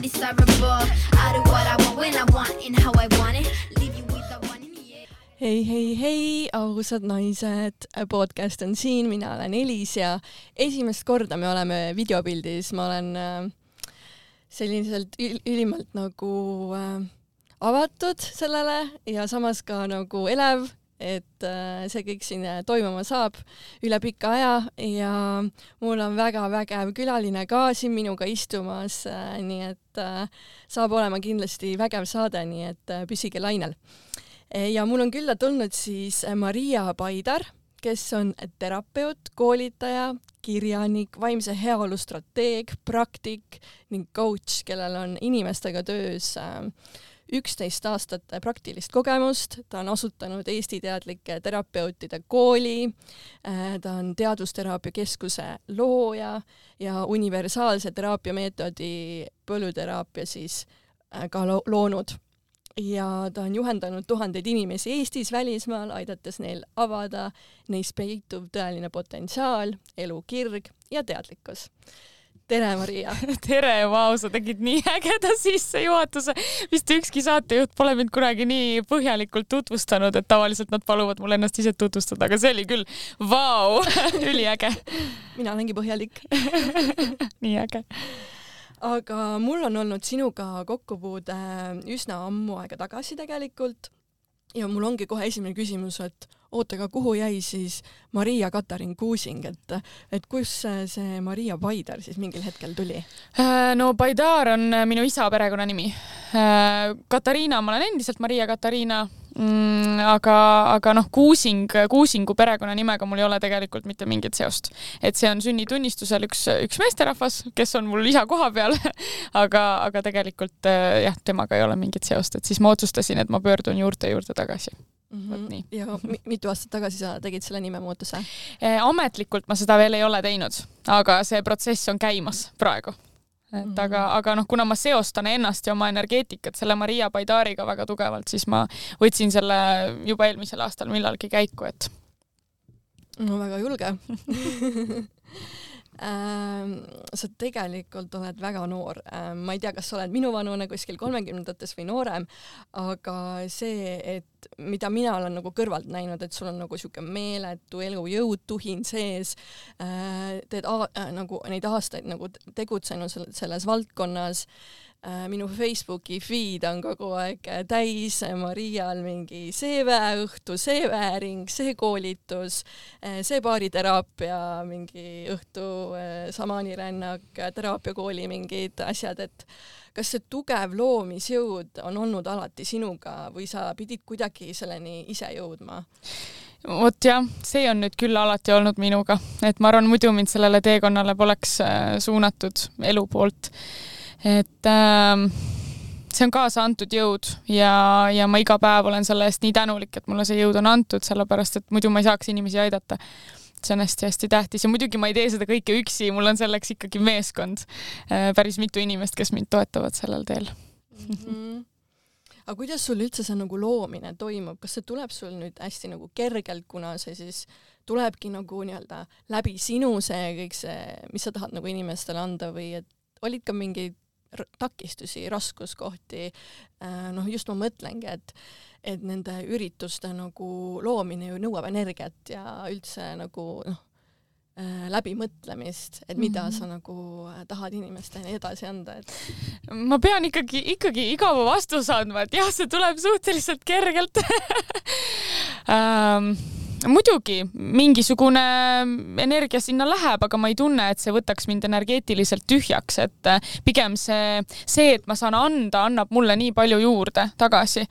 undesirable. I do what I want when I want and how I want it. Leave you with the one in the air. hei, hei, hei, ausad naised, podcast on siin, mina olen Elis ja esimest korda me oleme videopildis, ma olen äh, selliselt ül ülimalt nagu äh, avatud sellele ja samas ka nagu elev, et äh, see kõik siin äh, toimuma saab üle pika aja ja mul on väga vägev külaline ka siin minuga istumas äh,, nii et äh, saab olema kindlasti vägev saade, nii et äh, püsige lainel. Ja mul on külla tulnud siis Maria Paidar, kes on terapeut, koolitaja, kirjanik, vaimse heaolu strateeg, praktik ning coach, kellel on inimestega töös üksteist aastat praktilist kogemust, ta on asutanud Eesti teadlike terapeutide kooli, ta on Teadusteraapia Keskuse looja ja universaalse teraapiameetodi põlluteraapia siis äh, ka lo loonud ja ta on juhendanud tuhandeid inimesi Eestis, välismaal, aidates neil avada neis peituv tõeline potentsiaal, elukirg ja teadlikkus. Tere, Maria! tere, vau, sa tegid nii ägeda sissejuhatuse. vist ükski saatejuht pole mind kunagi nii põhjalikult tutvustanud, et tavaliselt nad paluvad mul ennast ise tutvustada, aga see oli küll vau, üliäge. mina olengi põhjalik nii äge aga mul on olnud sinuga kokkupuude üsna ammu aega tagasi tegelikult ja mul ongi kohe esimene küsimus, et oota, aga kuhu jäi siis Maria Katarin Kuusing, et, et kus see Maria Paidar siis mingil hetkel tuli? no Paidar on minu isa perekonnanimi. Katariina, ma olen endiselt Maria Katariina mm,. aga, aga noh, Kuusing, Kuusingu perekonnanimega mul ei ole tegelikult mitte mingit seost. et see on sünnitunnistusel üks, üks meesterahvas, kes on mul isa koha peal aga, aga tegelikult jah, temaga ei ole mingit seost, et siis ma otsustasin, et ma pöördun juurte juurde tagasi. Vot nii. ja mitu aastat tagasi sa tegid selle nimemuutuse eh,? ametlikult ma seda veel ei ole teinud, aga see protsess on käimas praegu. et mm -hmm. aga, aga noh, kuna ma seostan ennast ja oma energeetikat selle Maria Baidariga väga tugevalt, siis ma võtsin selle juba eelmisel aastal millalgi käiku, et. no väga julge sa tegelikult oled väga noor, ma ei tea, kas sa oled minuvanune kuskil kolmekümnendates või noorem, aga see, et mida mina olen nagu kõrvalt näinud, et sul on nagu sihuke meeletu elujõud, tuhin sees, teed nagu neid aastaid nagu tegutsenud selles valdkonnas minu Facebooki feed on kogu aeg täis Marial mingi see väeõhtu, see koolitus, see baariteraapia mingi õhtu, samaanirännak, teraapiakooli mingid asjad, et kas see tugev loomisjõud on olnud alati sinuga või sa pidid kuidagi selleni ise jõudma? vot jah, see on nüüd küll alati olnud minuga, et ma arvan, muidu mind sellele teekonnale poleks suunatud elu poolt et äh, see on kaasa antud jõud ja, ja ma iga päev olen selle eest nii tänulik, et mulle see jõud on antud, sellepärast et muidu ma ei saaks inimesi aidata. see on hästi-hästi tähtis ja muidugi ma ei tee seda kõike üksi, mul on selleks ikkagi meeskond, päris mitu inimest, kes mind toetavad sellel teel mm. -hmm aga kuidas sul üldse see nagu loomine toimub, kas see tuleb sul nüüd hästi nagu kergelt, kuna see siis tulebki nagu nii-öelda läbi sinu see kõik see, mis sa tahad nagu inimestele anda või et olid ka mingeid takistusi, raskuskohti, noh, just ma mõtlengi, et et nende ürituste nagu loomine ju nõuab energiat ja üldse nagu noh, läbimõtlemist, et mida mm -hmm. sa nagu tahad inimestele edasi anda, et ma pean ikkagi, ikkagi igava vastuse andma, et jah, see tuleb suhteliselt kergelt um muidugi mingisugune energia sinna läheb, aga ma ei tunne, et see võtaks mind energeetiliselt tühjaks, et pigem see, see, et ma saan anda, annab mulle nii palju juurde tagasi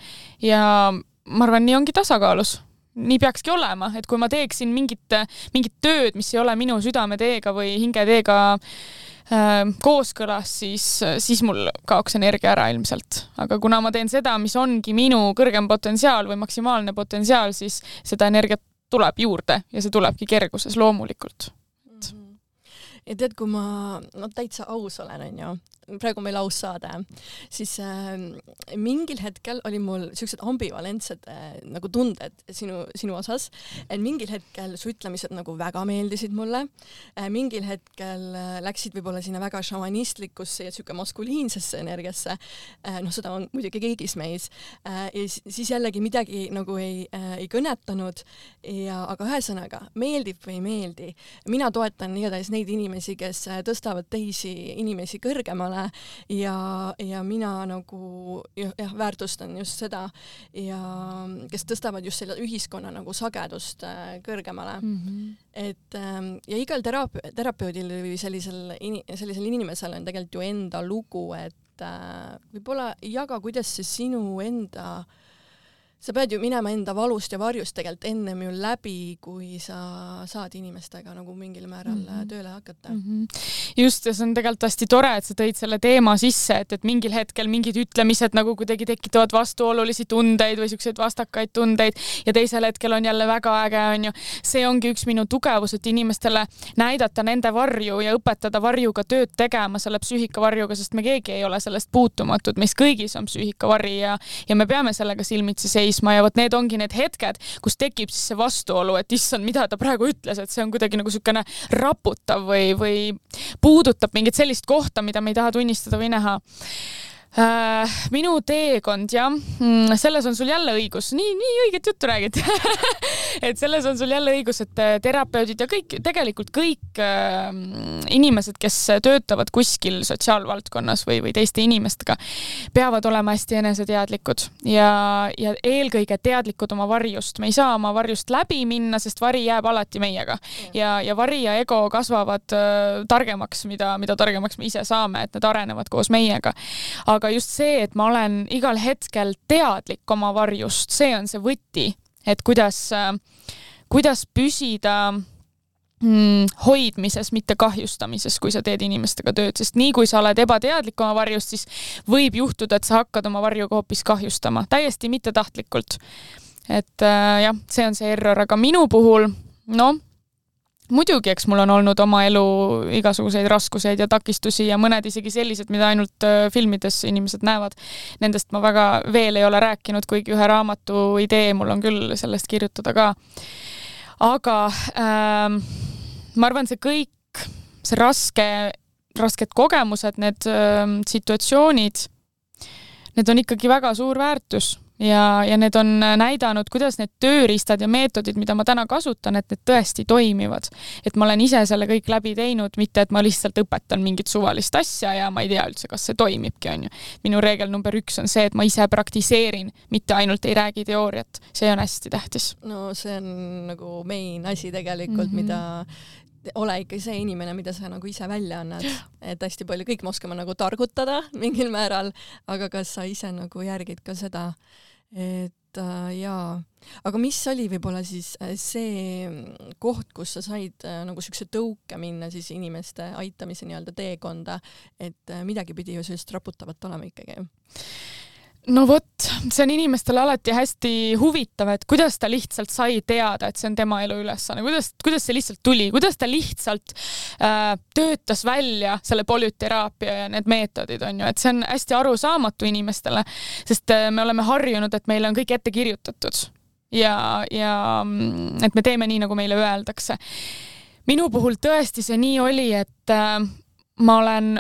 ja ma arvan, nii ongi tasakaalus nii peakski olema, et kui ma teeksin mingit, mingit tööd, mis ei ole minu südameteega või hingeteega äh, kooskõlas, siis, siis mul kaoks energia ära ilmselt. aga kuna ma teen seda, mis ongi minu kõrgem potentsiaal või maksimaalne potentsiaal, siis seda energiat tuleb juurde ja see tulebki kerguses loomulikult. ja tead, kui ma no täitsa aus olen, onju, praegu meil laussaade, siis äh, mingil hetkel oli mul siuksed ambivalentsed äh, nagu tunded sinu, sinu osas, et mingil hetkel su ütlemised nagu väga meeldisid mulle äh,, mingil hetkel äh, läksid võib-olla sinna väga šamanistlikkusse ja siuke maskuliinsesse energiasse äh,, noh, seda on muidugi kõigis meis äh,, ja siis jällegi midagi nagu ei äh,, ei kõnetanud ja aga ühesõnaga, meeldib või ei meeldi, mina toetan igatahes neid inimesi, kes äh, tõstavad teisi inimesi kõrgemale ja, ja mina nagu jah, väärtustan just seda ja kes tõstavad just selle ühiskonna nagu sagedust äh, kõrgemale mm. -hmm. et ähm, ja igal terape-, terapeudil või sellisel, sellisel inimesel on tegelikult ju enda lugu, et äh, võib-olla jaga, kuidas see sinu enda äh, sa pead ju minema enda valust ja varjust tegelikult ennem ju läbi, kui sa saad inimestega nagu mingil määral mm -hmm. tööle hakata mm. -hmm. just, ja see on tegelikult hästi tore, et sa tõid selle teema sisse, et, et mingil hetkel mingid ütlemised nagu kuidagi tekitavad vastuolulisi tundeid või siukseid vastakaid tundeid ja teisel hetkel on jälle väga äge, onju. see ongi üks minu tugevus, et inimestele näidata nende varju ja õpetada varjuga tööd tegema, selle psüühikavarjuga, sest me keegi ei ole sellest puutumatud, meis kõigis on psüühikavari ja, ja me peame sellega silmitsi seisma seisma ja vot need ongi need hetked, kus tekib siis see vastuolu, et issand, mida ta praegu ütles, et see on kuidagi nagu niisugune raputav või, või puudutab mingit sellist kohta, mida me ei taha tunnistada või näha. Äh, minu teekond jah, mm, selles on sul jälle õigus, nii, nii õiget juttu räägid. Et selles on sul jälle õigus, et äh, terapeudid ja kõik, tegelikult kõik äh, inimesed, kes töötavad kuskil sotsiaalvaldkonnas või, või teiste inimestega, peavad olema hästi eneseteadlikud ja, ja eelkõige teadlikud oma varjust. me ei saa oma varjust läbi minna, sest vari jääb alati meiega. Ja, ja vari ja ego kasvavad äh, targemaks, mida, mida targemaks me ise saame, et need arenevad koos meiega. Aga just see, et ma olen igal hetkel teadlik oma varjust, see on see võti, et kuidas, kuidas püsida mm, hoidmises, mitte kahjustamises, kui sa teed inimestega tööd, sest nii kui sa oled ebateadlik oma varjust, siis võib juhtuda, et sa hakkad oma varjuga hoopis kahjustama, täiesti mittetahtlikult. et äh, jah, see on see error, aga minu puhul noh muidugi, eks mul on olnud oma elu igasuguseid raskuseid ja takistusi ja mõned isegi sellised, mida ainult äh, filmides inimesed näevad. Nendest ma väga veel ei ole rääkinud, kuigi ühe raamatu idee mul on küll sellest kirjutada ka. aga ähm, ma arvan, see kõik, see raske, rasked kogemused, need ähm, situatsioonid, need on ikkagi väga suur väärtus ja, ja need on näidanud, kuidas need tööriistad ja meetodid, mida ma täna kasutan, et need tõesti toimivad. et ma olen ise selle kõik läbi teinud, mitte et ma lihtsalt õpetan mingit suvalist asja ja ma ei tea üldse, kas see toimibki, on ju. minu reegel number üks on see, et ma ise praktiseerin, mitte ainult ei räägi teooriat. see on hästi tähtis. no see on nagu main asi tegelikult mm, -hmm. mida ole ikka see inimene, mida sa nagu ise välja annad, et hästi palju, kõik me oskame nagu targutada mingil määral, aga kas sa ise nagu järgid ka seda et äh, jaa, aga mis oli võib-olla siis äh, see koht, kus sa said äh, nagu siukse tõuke minna siis inimeste aitamise nii-öelda teekonda, et äh, midagi pidi ju sellist raputavat olema ikkagi? No vot, see on inimestele alati hästi huvitav, et kuidas ta lihtsalt sai teada, et see on tema elu ülesanne, kuidas, kuidas see lihtsalt tuli, kuidas ta lihtsalt äh, töötas välja selle polüteraapia ja need meetodid on ju, et see on hästi arusaamatu inimestele, sest äh, me oleme harjunud, et meile on kõik ette kirjutatud. Ja, ja mm, et me teeme nii, nagu meile öeldakse. minu puhul tõesti see nii oli, et äh, ma olen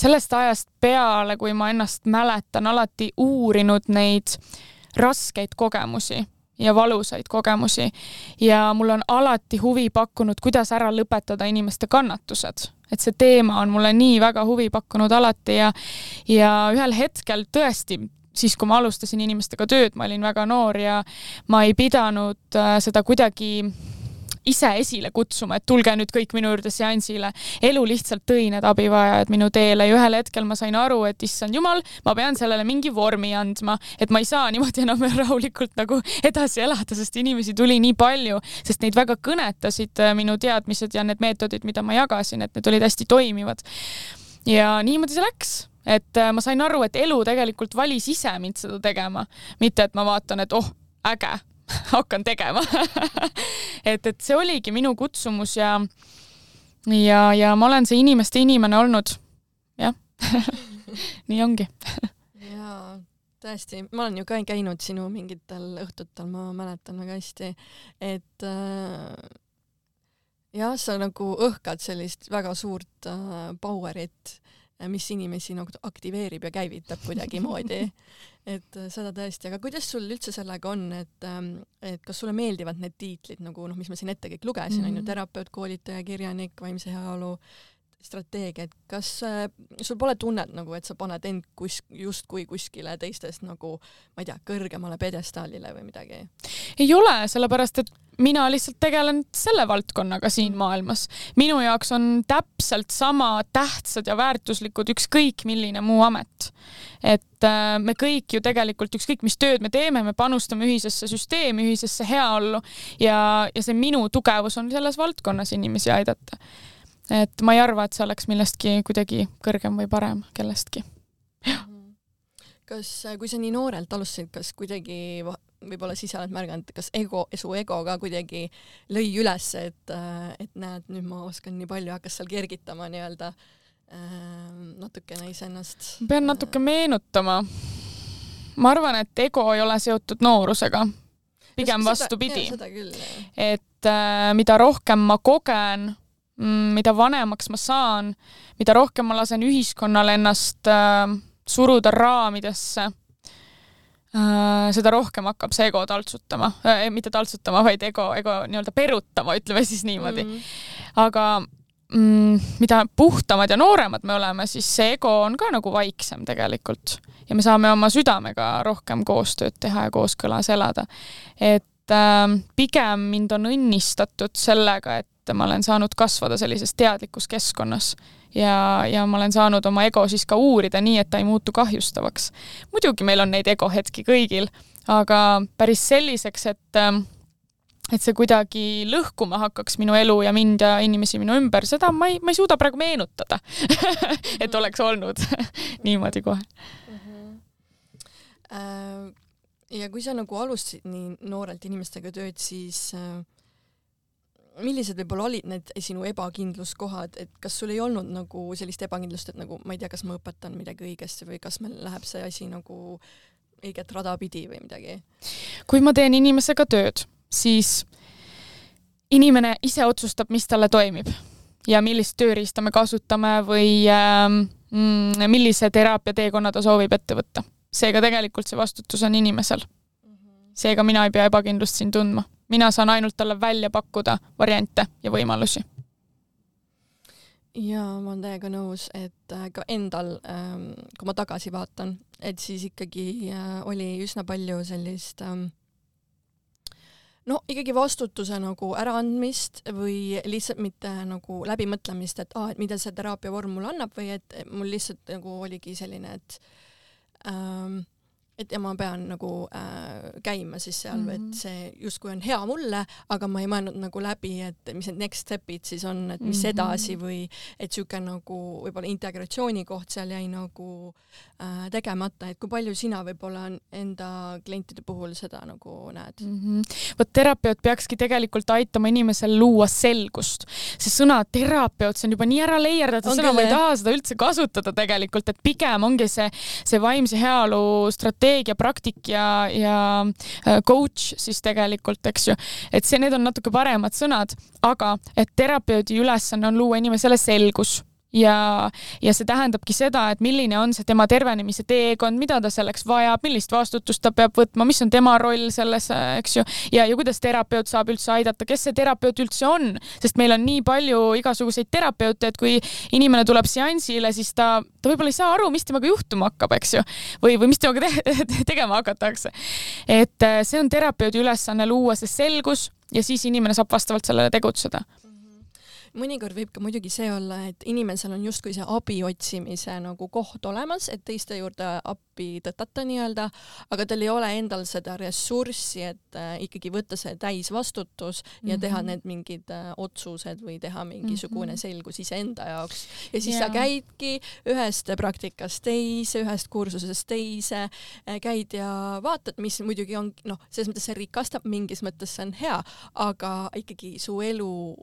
sellest ajast peale, kui ma ennast mäletan, alati uurinud neid raskeid kogemusi ja valusaid kogemusi ja mul on alati huvi pakkunud, kuidas ära lõpetada inimeste kannatused. et see teema on mulle nii väga huvi pakkunud alati ja, ja ühel hetkel tõesti, siis kui ma alustasin inimestega tööd, ma olin väga noor ja ma ei pidanud äh, seda kuidagi ise esile kutsuma, et tulge nüüd kõik minu juurde seansile. elu lihtsalt tõi need abivajajad minu teele ja ühel hetkel ma sain aru, et issand jumal, ma pean sellele mingi vormi andma, et ma ei saa niimoodi enam rahulikult nagu edasi elada, sest inimesi tuli nii palju, sest neid väga kõnetasid äh, minu teadmised ja need meetodid, mida ma jagasin, et need olid hästi toimivad. ja niimoodi see läks et äh, ma sain aru, et elu tegelikult valis ise mind seda tegema, mitte et ma vaatan, et oh, äge, hakkan tegema. Et, et see oligi minu kutsumus ja, ja, ja ma olen see inimeste inimene olnud. Jah. Nii ongi. Jaa, tõesti, ma olen ju ka käinud sinu mingitel õhtutel, ma mäletan väga hästi, et äh, jah, sa nagu õhkad sellist väga suurt äh, power'it, mis inimesi nagu aktiveerib ja käivitab kuidagimoodi. Et äh, seda tõesti, aga kuidas sul üldse sellega on, et ähm,, et kas sulle meeldivad need tiitlid nagu noh, mis ma siin ette kõik lugesin, on ju, Mhm. terapeut, koolitaja, kirjanik, vaimse heaolu strateegia, et kas äh, sul pole tunnet nagu, et sa paned end kus, justkui kuskile teistest nagu, ma ei tea, kõrgemale pjedestaalile või midagi? ei ole, sellepärast et mina lihtsalt tegelen selle valdkonnaga siin maailmas. minu jaoks on täpselt sama tähtsad ja väärtuslikud ükskõik milline muu amet. et äh, me kõik ju tegelikult ükskõik mis tööd me teeme, me panustame ühisesse süsteemi, ühisesse heaollu ja, ja see minu tugevus on selles valdkonnas inimesi aidata. Et ma ei arva, et see oleks millestki kuidagi kõrgem või parem kellestki. kas, äh, kui sa nii noorelt alustasid, kas kuidagi võib-olla siis oled märganud, kas ego, su ego ka kuidagi lõi üles, et, äh, et näed, nüüd ma oskan nii palju, hakkas seal kergitama nii-öelda äh, natukene iseennast? pean natuke meenutama. ma arvan, et ego ei ole seotud noorusega, pigem vastupidi. et äh, mida rohkem ma kogen, mida vanemaks ma saan, mida rohkem ma lasen ühiskonnal ennast äh, suruda raamidesse äh,, seda rohkem hakkab see ego taltsutama äh,, mitte taltsutama, vaid ego, ego nii-öelda perutama, ütleme siis niimoodi mm. Mhm. aga mm, mida puhtamad ja nooremad me oleme, siis see ego on ka nagu vaiksem tegelikult ja me saame oma südamega rohkem koostööd teha ja kooskõlas elada. et äh, pigem mind on õnnistatud sellega, et ma olen saanud kasvada sellises teadlikus keskkonnas ja, ja ma olen saanud oma ego siis ka uurida nii, et ta ei muutu kahjustavaks. muidugi meil on neid egohetki kõigil, aga päris selliseks, et äh, et see kuidagi lõhkuma hakkaks minu elu ja mind ja inimesi minu ümber, seda ma ei, ma ei suuda praegu meenutada et oleks olnud niimoodi kohe. Äh, ja kui sa nagu alustasid nii noorelt inimestega tööd, siis äh, millised võib-olla olid need sinu ebakindluskohad, et kas sul ei olnud nagu sellist ebakindlust, et nagu ma ei tea, kas ma õpetan midagi õigesti või kas meil läheb see asi nagu õiget rada pidi või midagi? kui ma teen inimesega tööd, siis inimene ise otsustab, mis talle toimib ja millist tööriista me kasutame või mm, millise teraapiateekonna ta soovib ette võtta. Seega tegelikult see vastutus on inimesel. seega mina ei pea ebakindlust siin tundma, mina saan ainult talle välja pakkuda variante ja võimalusi. Jaa, ma olen täiega nõus, et äh, ka endal, kui ma tagasi vaatan, et siis ikkagi äh, oli üsna palju sellist ähm, no ikkagi vastutuse nagu äraandmist või lihtsalt mitte nagu läbimõtlemist, et aa, et mida see teraapia vorm mulle annab? või et mul lihtsalt nagu oligi selline, et ähm, et ja ma pean nagu äh, käima siis seal mm, -hmm. et see justkui on hea mulle, aga ma ei mõelnud nagu läbi, et mis need next step'id siis on, et mis mm -hmm. edasi või et sihuke nagu võib-olla integratsiooni koht seal jäi nagu äh, tegemata, et kui palju sina võib-olla enda klientide puhul seda nagu näed mm? -hmm. vot terapeut peakski tegelikult aitama inimesel luua selgust. see sõna terapeut, see on juba nii ära leierdatud sõna, ma ei taha seda üldse kasutada tegelikult, et pigem ongi see, see vaimse heaolu strateegia strateegia, praktik ja, ja coach siis tegelikult, eks ju. et see, need on natuke paremad sõnad, aga et terapeudi ülesanne on luua inimesele selgus ja, ja see tähendabki seda, et milline on see tema tervenemise teekond, mida ta selleks vajab, millist vastutust ta peab võtma, mis on tema roll selles, eks ju, ja, ja kuidas terapeut saab üldse aidata, kes see terapeut üldse on, sest meil on nii palju igasuguseid terapeute, et kui inimene tuleb seansile, siis ta, ta võib-olla ei saa aru, mis temaga juhtuma hakkab, eks ju, või, või mis temaga te tegema hakatakse. et äh, see on terapeudi ülesanne luua see selgus ja siis inimene saab vastavalt sellele tegutseda mõnikord võib ka muidugi see olla, et inimesel on justkui see abi otsimise nagu koht olemas, et teiste juurde appi tõtata nii-öelda, aga tal ei ole endal seda ressurssi, et äh, ikkagi võtta see täisvastutus ja mm -hmm. teha need mingid äh, otsused või teha mingisugune -hmm. selgus iseenda jaoks. ja siis yeah. sa käidki ühest praktikast teise, ühest kursusest teise, käid ja vaatad, mis muidugi on noh, selles mõttes see rikastab, mingis mõttes see on hea, aga ikkagi su elu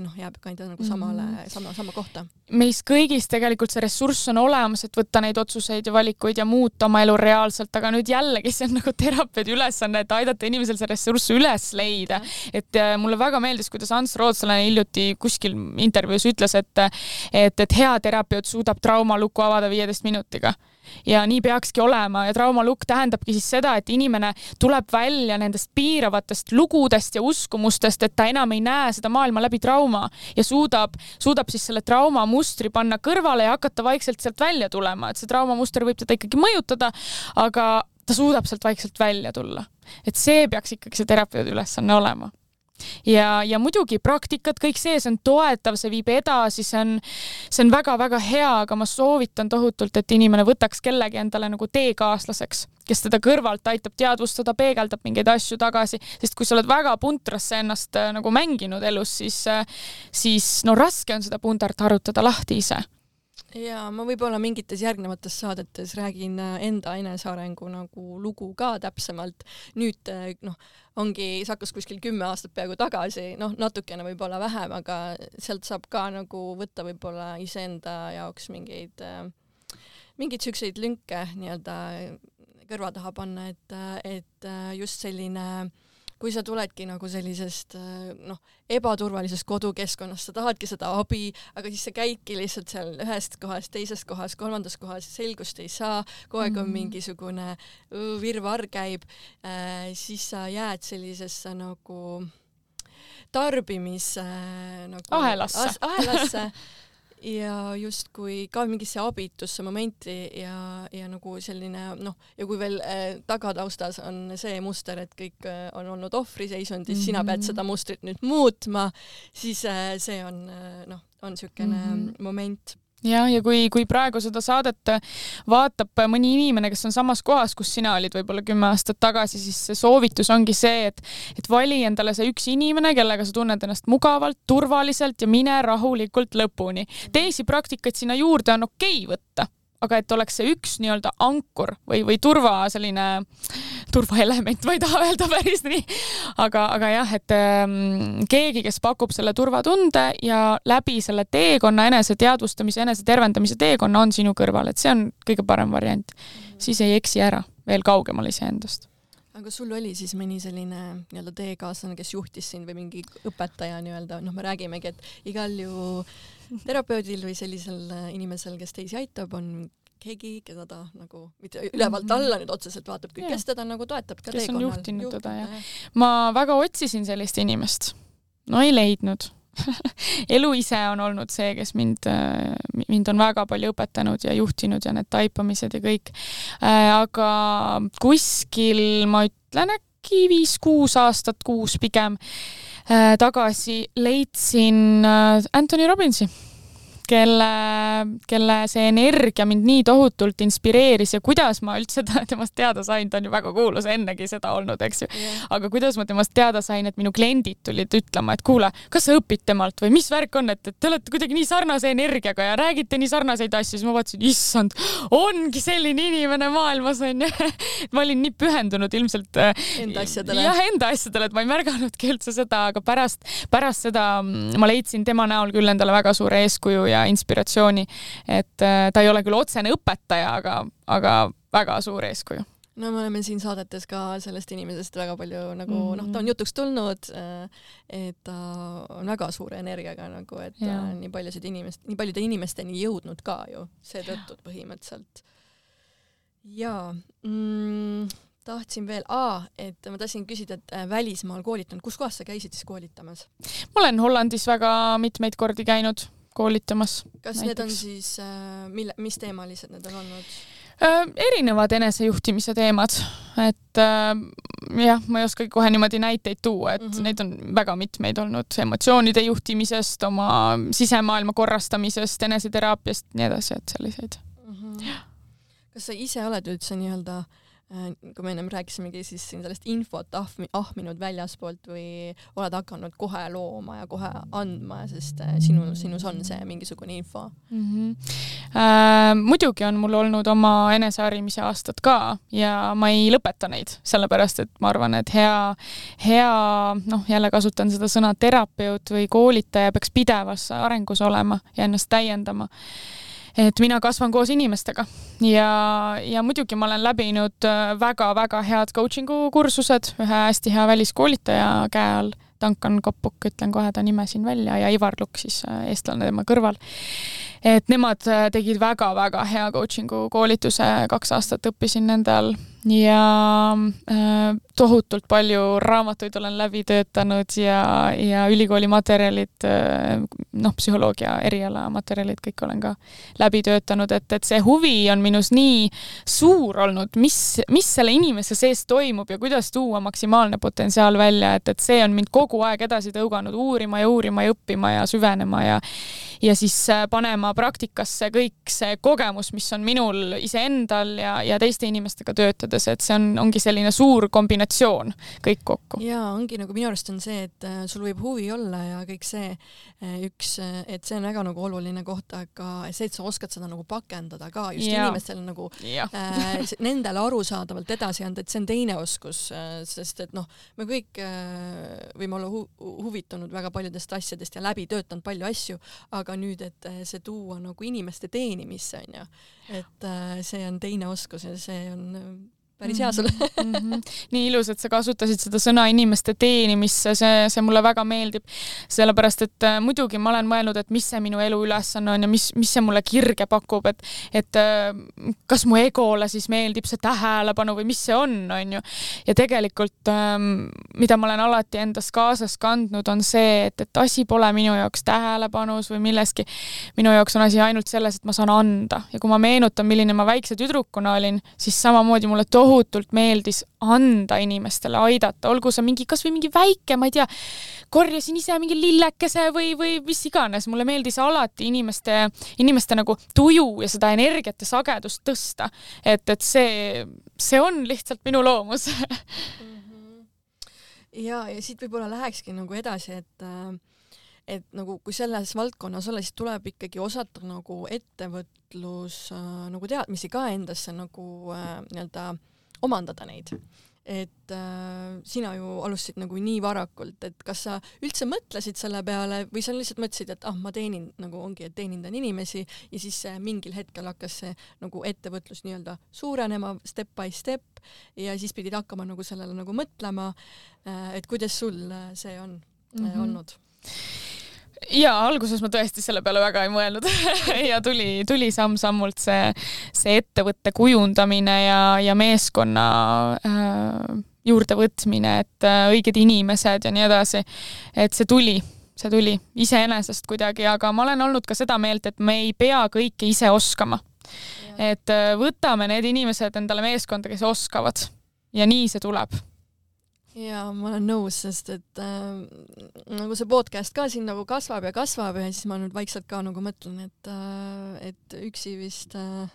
noh, jääb ka enda nagu samale mm. -hmm. sama, sama kohta. meis kõigis tegelikult see ressurss on olemas, et võtta neid otsuseid ja valikuid ja muuta oma elu reaalselt, aga nüüd jällegi see on nagu terapeudi ülesanne, et aidata inimesel see ressurss üles leida. et äh, mulle väga meeldis, kuidas Ants Rootslane hiljuti kuskil intervjuus ütles, et et, et hea terapeut suudab traumalukku avada viieteist minutiga ja nii peakski olema. Ja traumalukk tähendabki siis seda, et inimene tuleb välja nendest piiravatest lugudest ja uskumustest, et ta enam ei näe seda maailma läbi trauma ja suudab, suudab siis selle traumamustri panna kõrvale ja hakata vaikselt sealt välja tulema, et see traumamuster võib teda ikkagi mõjutada, aga ta suudab sealt vaikselt välja tulla. et see peaks ikkagi see terapeudi ülesanne olema ja, ja muidugi praktikad, kõik see, see on toetav, see viib edasi, see on, see on väga-väga hea, aga ma soovitan tohutult, et inimene võtaks kellegi endale nagu teekaaslaseks, kes teda kõrvalt aitab teadvustada, peegeldab mingeid asju tagasi, sest kui sa oled väga puntrasse ennast äh, nagu mänginud elus, siis, siis no raske on seda pundart harutada lahti ise ja ma võib-olla mingites järgnevates saadetes räägin äh, enda enesearengu nagu lugu ka täpsemalt. nüüd äh, noh, ongi, see hakkas kuskil kümme aastat peaaegu tagasi, noh, natukene võib-olla vähem, aga sealt saab ka nagu võtta võib-olla iseenda jaoks mingeid, äh, mingeid siukseid lünke nii-öelda kõrva taha panna, et, et just selline kui sa tuledki nagu sellisest noh, ebaturvalisest kodukeskkonnast, sa tahadki seda abi, aga siis sa käidki lihtsalt seal ühest kohast teises kohas, kolmandas kohas, selgust ei saa, kogu aeg on Mhm. mingisugune õõ, virvarr käib äh,, siis sa jääd sellisesse nagu tarbimis äh, nagu Ahelasse. as- ahelasse ja justkui ka mingisse abitusse momenti ja, ja nagu selline noh, ja kui veel äh, tagataustas on see muster, et kõik äh, on olnud ohvriseisundis mm, -hmm. sina pead Mhm. seda mustrit nüüd muutma, siis äh, see on äh, noh, on niisugune mm. -hmm. moment jah, ja kui, kui praegu seda saadet vaatab mõni inimene, kes on samas kohas, kus sina olid võib-olla kümme aastat tagasi, siis see soovitus ongi see, et, et vali endale see üks inimene, kellega sa tunned ennast mugavalt, turvaliselt ja mine rahulikult lõpuni. teisi praktikaid sinna juurde on okei okay võtta, aga et oleks see üks nii-öelda ankur või, või turva selline, turvaelement, ma ei taha öelda päris nii, aga, aga jah, et ähm, keegi, kes pakub selle turvatunde ja läbi selle teekonna, eneseteadvustamise, enesetervendamise teekonna on sinu kõrval, et see on kõige parem variant. siis ei eksi ära veel kaugemale iseendast. Aga sul oli siis mõni selline nii-öelda teekaaslane, kes juhtis sind või mingi õpetaja nii-öelda, noh, me räägimegi, et igal ju terapeudil või sellisel inimesel, kes teisi aitab, on keegi, keda ta nagu mitte ülevalt alla nüüd otseselt vaatab, kes teda nagu toetab ka Kes on teekonnal. juhtinud teda, jah. ma väga otsisin sellist inimest. no ei leidnud elu ise on olnud see, kes mind, mind on väga palju õpetanud ja juhtinud ja need taipamised ja kõik. aga kuskil ma ütlen äkki viis-kuus aastat, kuus pigem äh, tagasi leidsin äh, Anthony Robbinsi kelle, kelle see energia mind nii tohutult inspireeris ja kuidas ma üldse temast teada sain, ta on ju väga kuulus ennegi seda olnud, eks ju. aga kuidas ma temast teada sain, et minu kliendid tulid ütlema, et kuule, kas sa õpid temalt või mis värk on, et, et te olete kuidagi nii sarnase energiaga ja räägite nii sarnaseid asju, siis ma vaatasin, issand, ongi selline inimene maailmas onju. ma olin nii pühendunud ilmselt äh, Enda asjadele. jah, enda asjadele, et ma ei märganudki üldse seda, aga pärast, pärast seda mm, ma leidsin tema näol küll endale väga suure eeskuju ja inspiratsiooni. et äh, ta ei ole küll otsene õpetaja, aga, aga väga suur eeskuju. no me oleme siin saadetes ka sellest inimesest väga palju nagu mm -hmm. noh, ta on Mhm. jutuks tulnud, et ta on väga suure energiaga nagu, et ta Jaa. on nii paljusid inimest, nii paljude inimesteni jõudnud ka ju seetõttu põhimõtteliselt. jaa mm, tahtsin veel, et ma tahtsin küsida, et äh, välismaal koolitanud, kus kohas sa käisid siis koolitamas? ma olen Hollandis väga mitmeid kordi käinud koolitamas. kas Näiteks. need on siis äh,, mille, mis teemalised need on olnud? äh, erinevad enesejuhtimise teemad, et äh, jah, ma ei oskagi kohe niimoodi näiteid tuua, et mm. -hmm. neid on väga mitmeid olnud emotsioonide juhtimisest, oma sisemaailma korrastamisest, eneseteraapiast, nii edasi, et selliseid. mm. -hmm. kas sa ise oled üldse nii-öelda äh, kui me ennem rääkisimegi, siis siin sellest infot ahmi, ahminud väljaspoolt või oled hakanud kohe looma ja kohe andma, sest äh, sinu, sinus on see mingisugune info mm? -hmm. Äh, muidugi on mul olnud oma eneseharimise aastad ka ja ma ei lõpeta neid, sellepärast et ma arvan, et hea, hea noh, jälle kasutan seda sõna terapeut või koolitaja peaks pidevas arengus olema ja ennast täiendama et mina kasvan koos inimestega. Ja, ja muidugi ma olen läbinud väga-väga äh, head coaching'u kursused. Ühe hästi hea väliskoolitaja käe all, Duncan Koppuk, ütlen kohe ta nime siin välja, ja Ivar Lukk siis äh, eestlane tema kõrval. et nemad äh, tegid väga-väga hea coaching'u koolituse, kaks aastat õppisin nende all ja äh, tohutult palju raamatuid olen läbi töötanud ja, ja ülikooli materjalid äh,, noh, psühholoogia eriala materjalid, kõik olen ka läbi töötanud, et, et see huvi on minus nii suur olnud, mis, mis selle inimese sees toimub ja kuidas tuua maksimaalne potentsiaal välja, et, et see on mind kogu aeg edasi tõuganud uurima ja uurima ja õppima ja süvenema ja ja siis äh, panema praktikasse kõik see kogemus, mis on minul iseendal ja, ja teiste inimestega töötades mõttes, et see on, ongi selline suur kombinatsioon kõik kokku. ja ongi nagu minu arust on see, et äh, sul võib huvi olla ja kõik see äh, üks, äh, et see on väga nagu oluline koht, aga see, et sa oskad seda nagu pakendada ka just ja. inimestele nagu äh, nendele arusaadavalt edasi anda, et see on teine oskus, sest et noh, me kõik äh, võime olla hu huvitunud väga paljudest asjadest ja läbi töötanud palju asju, aga nüüd, et see tuua nagu inimeste teenimisse onju, et äh, see on teine oskus ja see on päris hea sulle mm. -hmm. nii ilus, et sa kasutasid seda sõna inimeste teenimisse, see, see mulle väga meeldib. sellepärast, et äh, muidugi ma olen mõelnud, et mis see minu elu ülesanne on ja mis, mis see mulle kirge pakub, et, et äh, kas mu egole siis meeldib see tähelepanu või mis see on, on ju. ja tegelikult ähm,, mida ma olen alati endas kaasas kandnud, on see, et, et asi pole minu jaoks tähelepanus või milleski. minu jaoks on asi ainult selles, et ma saan anda ja kui ma meenutan, milline ma väikse tüdrukuna olin, siis samamoodi mulle tohutult tohutult meeldis anda inimestele, aidata, olgu see mingi, kasvõi mingi väike, ma ei tea, korjasin ise mingi lillekese või, või mis iganes, mulle meeldis alati inimeste, inimeste nagu tuju ja seda energiat ja sagedust tõsta. et, et see, see on lihtsalt minu loomus mhm. ja, ja siit võib-olla lähekski nagu edasi, et äh, et nagu kui selles valdkonnas olla, siis tuleb ikkagi osata nagu ettevõtlus äh, nagu teadmisi ka endasse nagu äh, nii-öelda äh, omandada neid. et äh, sina ju alustasid nagu nii varakult, et kas sa üldse mõtlesid selle peale või sa lihtsalt mõtlesid, et ah, ma teenin nagu ongi, et teenindan inimesi ja siis äh, mingil hetkel hakkas see nagu ettevõtlus nii-öelda suurenema step by step ja siis pidid hakkama nagu sellele nagu mõtlema äh,. et kuidas sul äh, see on mm -hmm. olnud? Ja alguses ma tõesti selle peale väga ei mõelnud ja tuli, tuli samm-sammult see, see ettevõtte kujundamine ja, ja meeskonna äh, juurdevõtmine, et äh, õiged inimesed ja nii edasi. et see tuli, see tuli iseenesest kuidagi, aga ma olen olnud ka seda meelt, et me ei pea kõike ise oskama. et äh, võtame need inimesed endale meeskonda, kes oskavad ja nii see tuleb jaa, ma olen nõus, sest et äh, nagu see podcast ka siin nagu kasvab ja kasvab ja siis ma nüüd vaikselt ka nagu mõtlen, et äh,, et üksi vist äh,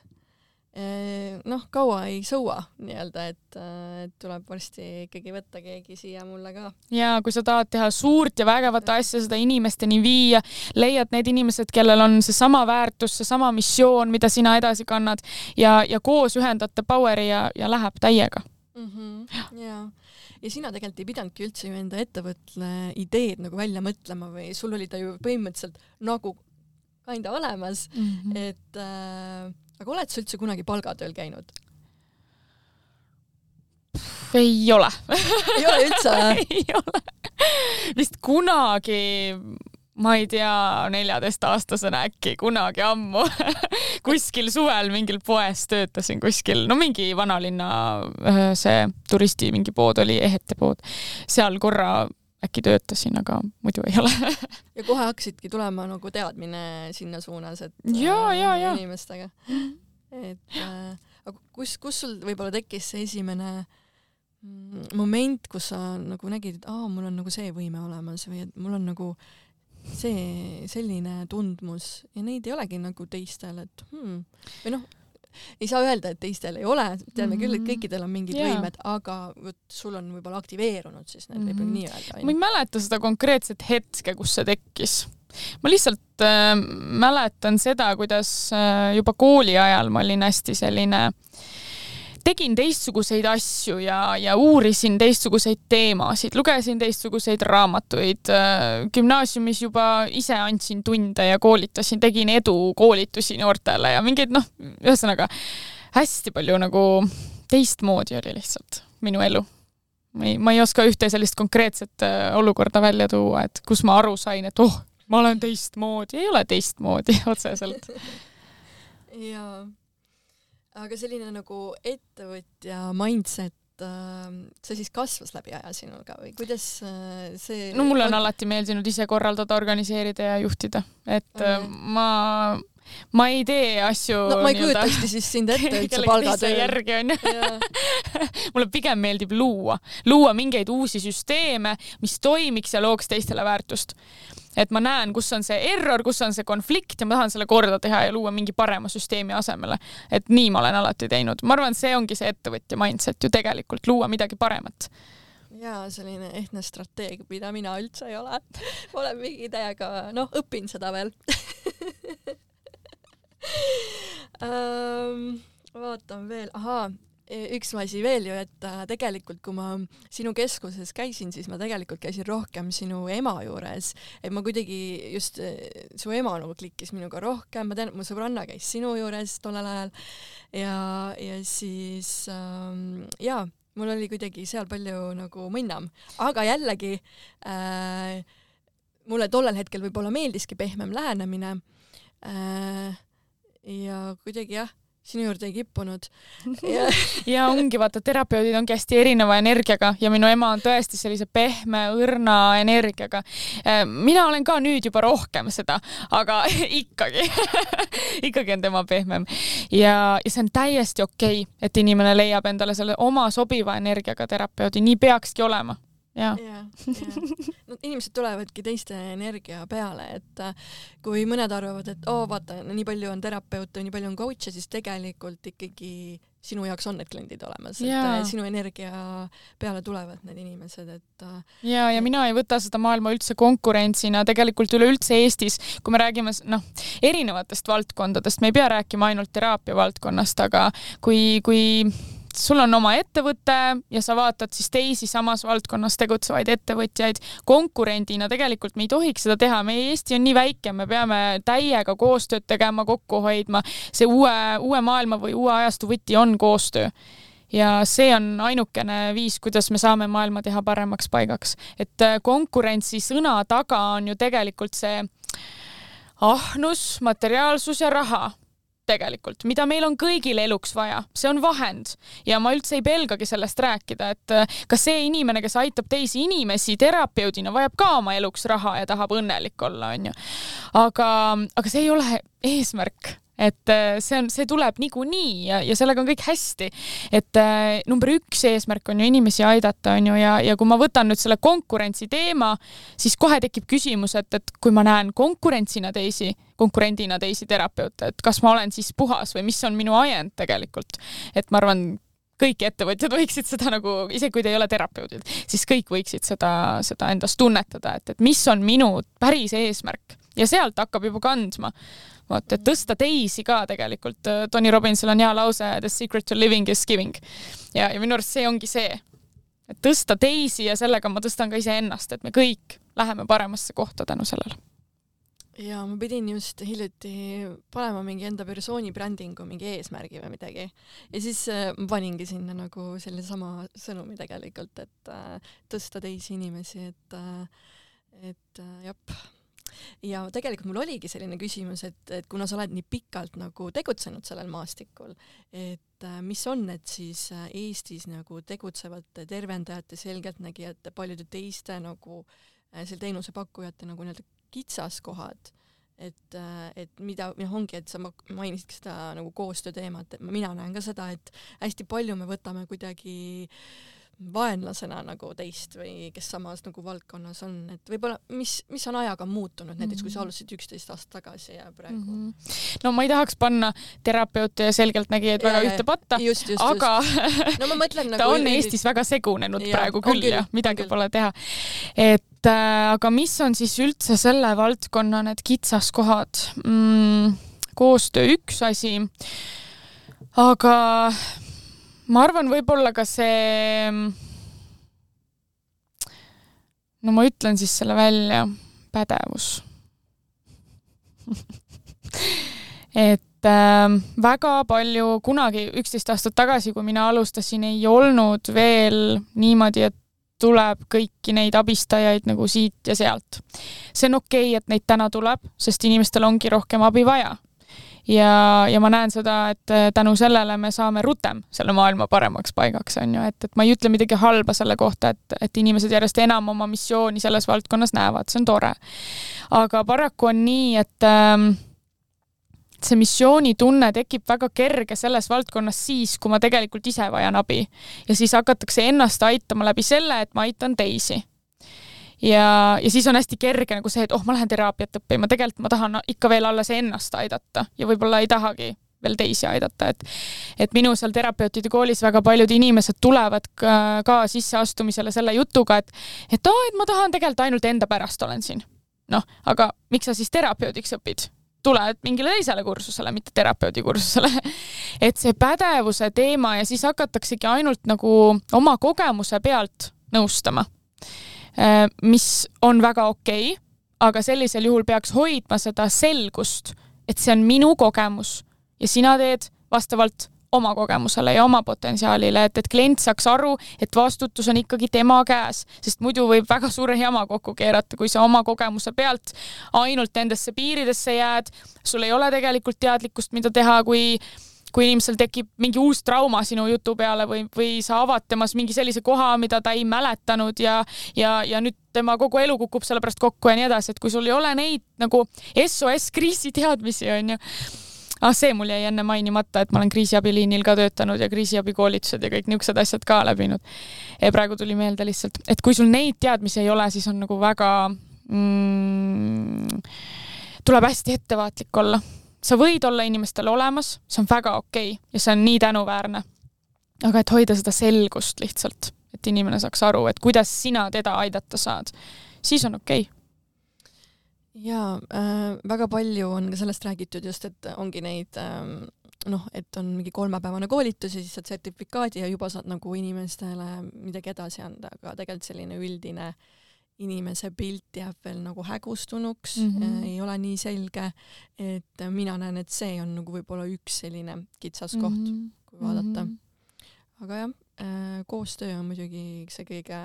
äh noh, kaua ei sõua nii-öelda, et, äh, et tuleb varsti ikkagi võtta keegi siia mulle ka. ja kui sa tahad teha suurt ja vägevat asja, seda inimesteni viia, leiad need inimesed, kellel on seesama väärtus, seesama missioon, mida sina edasi kannad ja, ja koos ühendate power'i ja, ja läheb täiega mm. -hmm. jaa ja sina tegelikult ei pidanudki üldse ju enda ettevõtte ideed nagu välja mõtlema või sul oli ta ju põhimõtteliselt nagu kinda olemas mm, -hmm. et äh, aga oled sa üldse kunagi palgatööl käinud? ei ole ei ole üldse ei ole. vist kunagi ma ei tea, neljateistaastasena äkki kunagi ammu kuskil suvel mingil poes töötasin kuskil, no mingi vanalinna äh, see turisti mingi pood oli, Ehete pood. seal korra äkki töötasin, aga muidu ei ole ja kohe hakkasidki tulema nagu teadmine sinna suunas, et ja, ja, ja. inimestega. et äh, aga kus, kus sul võib-olla tekkis see esimene mm, moment, kus sa nagu nägid, et aa, mul on nagu see võime olemas või et mul on nagu see selline tundmus ja neid ei olegi nagu teistel, et hmm. või noh, ei saa öelda, et teistel ei ole, teame küll, et Mhm. kõikidel on mingid Jaa. võimed, aga vot sul on võib-olla aktiveerunud siis need võib-olla Mhm. nii öelda ma ei mäleta seda konkreetset hetke, kus see tekkis. ma lihtsalt äh, mäletan seda, kuidas äh, juba kooli ajal ma olin hästi selline tegin teistsuguseid asju ja, ja uurisin teistsuguseid teemasid, lugesin teistsuguseid raamatuid. gümnaasiumis juba ise andsin tunde ja koolitasin, tegin edukoolitusi noortele ja mingeid noh, ühesõnaga hästi palju nagu teistmoodi oli lihtsalt minu elu. ma ei, ma ei oska ühte sellist konkreetset äh, olukorda välja tuua, et kus ma aru sain, et oh, ma olen teistmoodi, ei ole teistmoodi otseselt. jaa, aga selline nagu ettevõtja mindset äh, see siis kasvas läbi aja sinuga või kuidas äh, see no mulle on alati meeldinud ise korraldada, organiseerida ja juhtida, et äh, ma, ma ei tee asju no ma ei kujutakski siis sind ette üldse palgatööl. järgi onju. Mulle pigem meeldib luua, luua mingeid uusi süsteeme, mis toimiks ja looks teistele väärtust. Et ma näen, kus on see error, kus on see konflikt ja ma tahan selle korda teha ja luua mingi parema süsteemi asemele. et nii ma olen alati teinud, ma arvan, see ongi see ettevõtja mindset ju tegelikult, luua midagi paremat jaa, selline ehtne strateegia, mida mina üldse ei ole. olen mingi täiega, noh, õpin seda veel um, vaatan veel, ahaa, üks asi veel ju, et äh, tegelikult kui ma sinu keskuses käisin, siis ma tegelikult käisin rohkem sinu ema juures, et ma kuidagi just, äh, su ema nagu klikkis minuga rohkem, ma tean, et mu sõbranna käis sinu juures tollel ajal. Ja, ja siis ähm, jaa, mul oli kuidagi seal palju nagu mõnnam, aga jällegi äh, mulle tollel hetkel võib-olla meeldiski pehmem lähenemine. Äh, ja kuidagi jah, sinu juurde ei kippunud ja ja ongi, vaata, terapeudid ongi hästi erineva energiaga ja minu ema on tõesti sellise pehme, õrna energiaga. mina olen ka nüüd juba rohkem seda, aga ikkagi ikkagi on tema pehmem. ja, ja see on täiesti okei okay,, et inimene leiab endale selle oma sobiva energiaga terapeudi, nii peakski olema ja, ja, ja. no inimesed tulevadki teiste energia peale, et äh, kui mõned arvavad, et oo oh, vaata, nii palju on terapeute, nii palju on coach'e, siis tegelikult ikkagi sinu jaoks on need kliendid olemas, et äh, sinu energia peale tulevad need inimesed, et äh, ja, ja mina ei võta seda maailma üldse konkurentsina, tegelikult üleüldse Eestis, kui me räägime noh, erinevatest valdkondadest, me ei pea rääkima ainult teraapia valdkonnast, aga kui, kui sul on oma ettevõte ja sa vaatad siis teisi samas valdkonnas tegutsevaid ettevõtjaid konkurendina, tegelikult me ei tohiks seda teha, meie Eesti on nii väike, me peame täiega koostööd tegema, kokku hoidma. see uue, uue maailma või uue ajastu võti on koostöö ja see on ainukene viis, kuidas me saame maailma teha paremaks paigaks. et äh, konkurentsi sõna taga on ju tegelikult see ahnus, materiaalsus ja raha tegelikult, mida meil on kõigil eluks vaja, see on vahend. Ja ma üldse ei pelgagi sellest rääkida, et äh, ka see inimene, kes aitab teisi inimesi terapeudina, vajab ka oma eluks raha ja tahab õnnelik olla, onju. aga, aga see ei ole eesmärk et äh, see on, see tuleb niikuinii ja, ja sellega on kõik hästi. et äh, number üks eesmärk on ju inimesi aidata, on ju, ja, ja kui ma võtan nüüd selle konkurentsi teema, siis kohe tekib küsimus, et, et kui ma näen konkurentsina teisi, konkurendina teisi terapeute, et kas ma olen siis puhas või mis on minu ajend tegelikult. et ma arvan, kõik ettevõtjad võiksid seda nagu, isegi kui te ei ole terapeudid, siis kõik võiksid seda, seda endas tunnetada, et, et mis on minu päris eesmärk ja sealt hakkab juba kandma vot, et tõsta teisi ka tegelikult. Tony Robbinsil on hea lause The secret to living is giving. ja, ja minu arust see ongi see, et tõsta teisi ja sellega ma tõstan ka iseennast, et me kõik läheme paremasse kohta tänu sellele. ja ma pidin just hiljuti panema mingi enda persooni brändingu mingi eesmärgi või midagi ja siis äh, ma paningi sinna nagu selle sama sõnumi tegelikult, et äh, tõsta teisi inimesi, et äh, et jep ja tegelikult mul oligi selline küsimus, et, et kuna sa oled nii pikalt nagu tegutsenud sellel maastikul, et äh, mis on need siis äh, Eestis nagu tegutsevate tervendajate, selgeltnägijate, paljude teiste nagu äh, selle teenusepakkujate nagu nii-öelda kitsaskohad, et, äh, et mida, noh, ongi, et sa ma- mainisidki seda nagu koostöö teemat, et mina näen ka seda, et hästi palju me võtame kuidagi vaenlasena nagu teist või kes samas nagu valdkonnas on, et võib-olla mis, mis on ajaga muutunud, näiteks kui sa Mhm. alustasid üksteist aastat tagasi ja praegu mm. mm. -hmm. no ma ei tahaks panna terapeute ja selgeltnägijaid väga Ja, ja, ühte patta, aga just. no ma mõtlen ta nagu on Eestis väga segunenud Jaa, praegu küll küll, ja midagi küll. pole teha. et äh, aga mis on siis üldse selle valdkonna need kitsaskohad mm,? koostöö üks asi, aga ma arvan, võib-olla ka see, no ma ütlen siis selle välja, pädevus et äh, väga palju kunagi, üksteist aastat tagasi, kui mina alustasin, ei olnud veel niimoodi, et tuleb kõiki neid abistajaid nagu siit ja sealt. see on okei okay,, et neid täna tuleb, sest inimestel ongi rohkem abi vaja. Ja, ja ma näen seda, et äh, tänu sellele me saame rutem selle maailma paremaks paigaks, on ju, et, et ma ei ütle midagi halba selle kohta, et, et inimesed järjest enam oma missiooni selles valdkonnas näevad, see on tore. aga paraku on nii, et ähm, see missioonitunne tekib väga kerge selles valdkonnas siis, kui ma tegelikult ise vajan abi. ja siis hakatakse ennast aitama läbi selle, et ma aitan teisi. Ja, ja siis on hästi kerge nagu see, et oh, ma lähen teraapiat õppima, tegelikult ma tahan ikka veel alles ennast aidata ja võib-olla ei tahagi veel teisi aidata, et et minu seal terapeutide koolis väga paljud inimesed tulevad ka, ka sisseastumisele selle jutuga, et et aa, et ma tahan tegelikult ainult enda pärast olen siin. noh, aga miks sa siis terapeudiks õpid? tuled mingile teisele kursusele, mitte terapeudi kursusele. et see pädevuse teema ja siis hakataksegi ainult nagu oma kogemuse pealt nõustama. Mis on väga okei okay,, aga sellisel juhul peaks hoidma seda selgust, et see on minu kogemus ja sina teed vastavalt oma kogemusele ja oma potentsiaalile, et, et klient saaks aru, et vastutus on ikkagi tema käes, sest muidu võib väga suure jama kokku keerata, kui sa oma kogemuse pealt ainult nendesse piiridesse jääd, sul ei ole tegelikult teadlikkust, mida teha, kui kui inimesel tekib mingi uus trauma sinu jutu peale või, või sa avad temas mingi sellise koha, mida ta ei mäletanud ja, ja, ja nüüd tema kogu elu kukub selle pärast kokku ja nii edasi, et kui sul ei ole neid nagu SOS kriisiteadmisi, onju ah, see mul jäi enne mainimata, et ma olen kriisiabiliinil ka töötanud ja kriisiabikoolitused ja kõik niisugused asjad ka läbinud. praegu tuli meelde lihtsalt, et kui sul neid teadmisi ei ole, siis on nagu väga mm, tuleb hästi ettevaatlik olla. Sa võid olla inimestele olemas, see on väga okei okay ja see on nii tänuväärne. aga et hoida seda selgust lihtsalt, et inimene saaks aru, et kuidas sina teda aidata saad, siis on okei okay jaa äh,, väga palju on ka sellest räägitud just, et ongi neid ähm, noh, et on mingi kolmepäevane koolitus ja siis saad sertifikaadi ja juba saad nagu inimestele midagi edasi anda, aga tegelikult selline üldine inimese pilt jääb veel nagu hägustunuks mm. -hmm. ei ole nii selge, et mina näen, et see on nagu võib-olla üks selline kitsaskoht mm. -hmm. kui vaadata mm.. aga jah äh,, koostöö on muidugi see kõige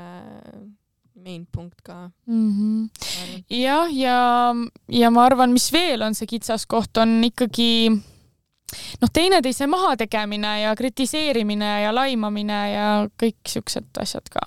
main punkt ka, mm. -hmm. jah, ja, ja ma arvan, mis veel on see kitsaskoht, on ikkagi noh, teineteise mahategemine ja kritiseerimine ja laimamine ja kõik siuksed asjad ka.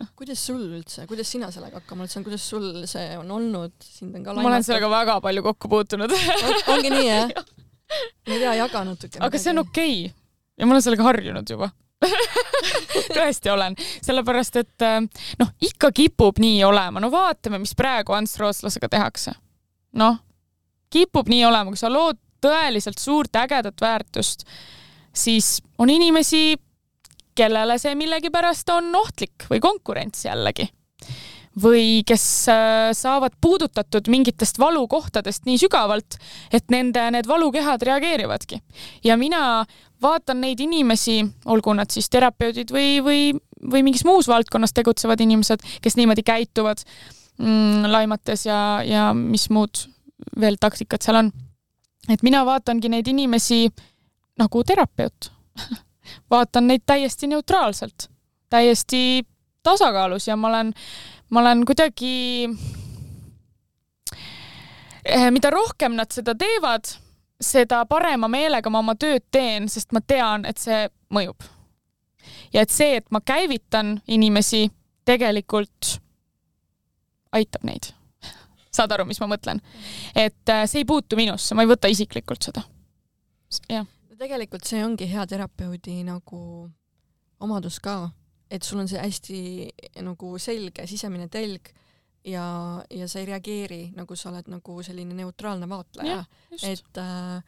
kuidas sul üldse, kuidas sina sellega hakkama oled saanud, kuidas sul see on olnud, sind on ka ma olen sellega väga palju kokku puutunud, on, ongi nii jah? ma ei tea, jaga natuke. aga see on okei okay. ja ma olen sellega harjunud juba tõesti olen, sellepärast et äh, noh, ikka kipub nii olema, no vaatame, mis praegu Ants Rootslasega tehakse. noh, kipub nii olema, kui sa lood tõeliselt suurt ägedat väärtust, siis on inimesi, kellele see millegipärast on ohtlik või konkurents jällegi või kes äh, saavad puudutatud mingitest valukohtadest nii sügavalt, et nende need valukehad reageerivadki. ja mina vaatan neid inimesi, olgu nad siis terapeudid või, või, või mingis muus valdkonnas tegutsevad inimesed, kes niimoodi käituvad mm, laimates ja, ja mis muud veel taktikad seal on. et mina vaatangi neid inimesi nagu terapeut. vaatan neid täiesti neutraalselt, täiesti tasakaalus ja ma olen, ma olen kuidagi, mida rohkem nad seda teevad, seda parema meelega ma oma tööd teen, sest ma tean, et see mõjub. ja et see, et ma käivitan inimesi, tegelikult aitab neid. saad aru, mis ma mõtlen? et äh, see ei puutu minusse, ma ei võta isiklikult seda. jah, tegelikult see ongi hea terapeudi nagu omadus ka, et sul on see hästi nagu selge sisemine telg ja, ja sa ei reageeri nagu sa oled nagu selline neutraalne vaatleja et äh,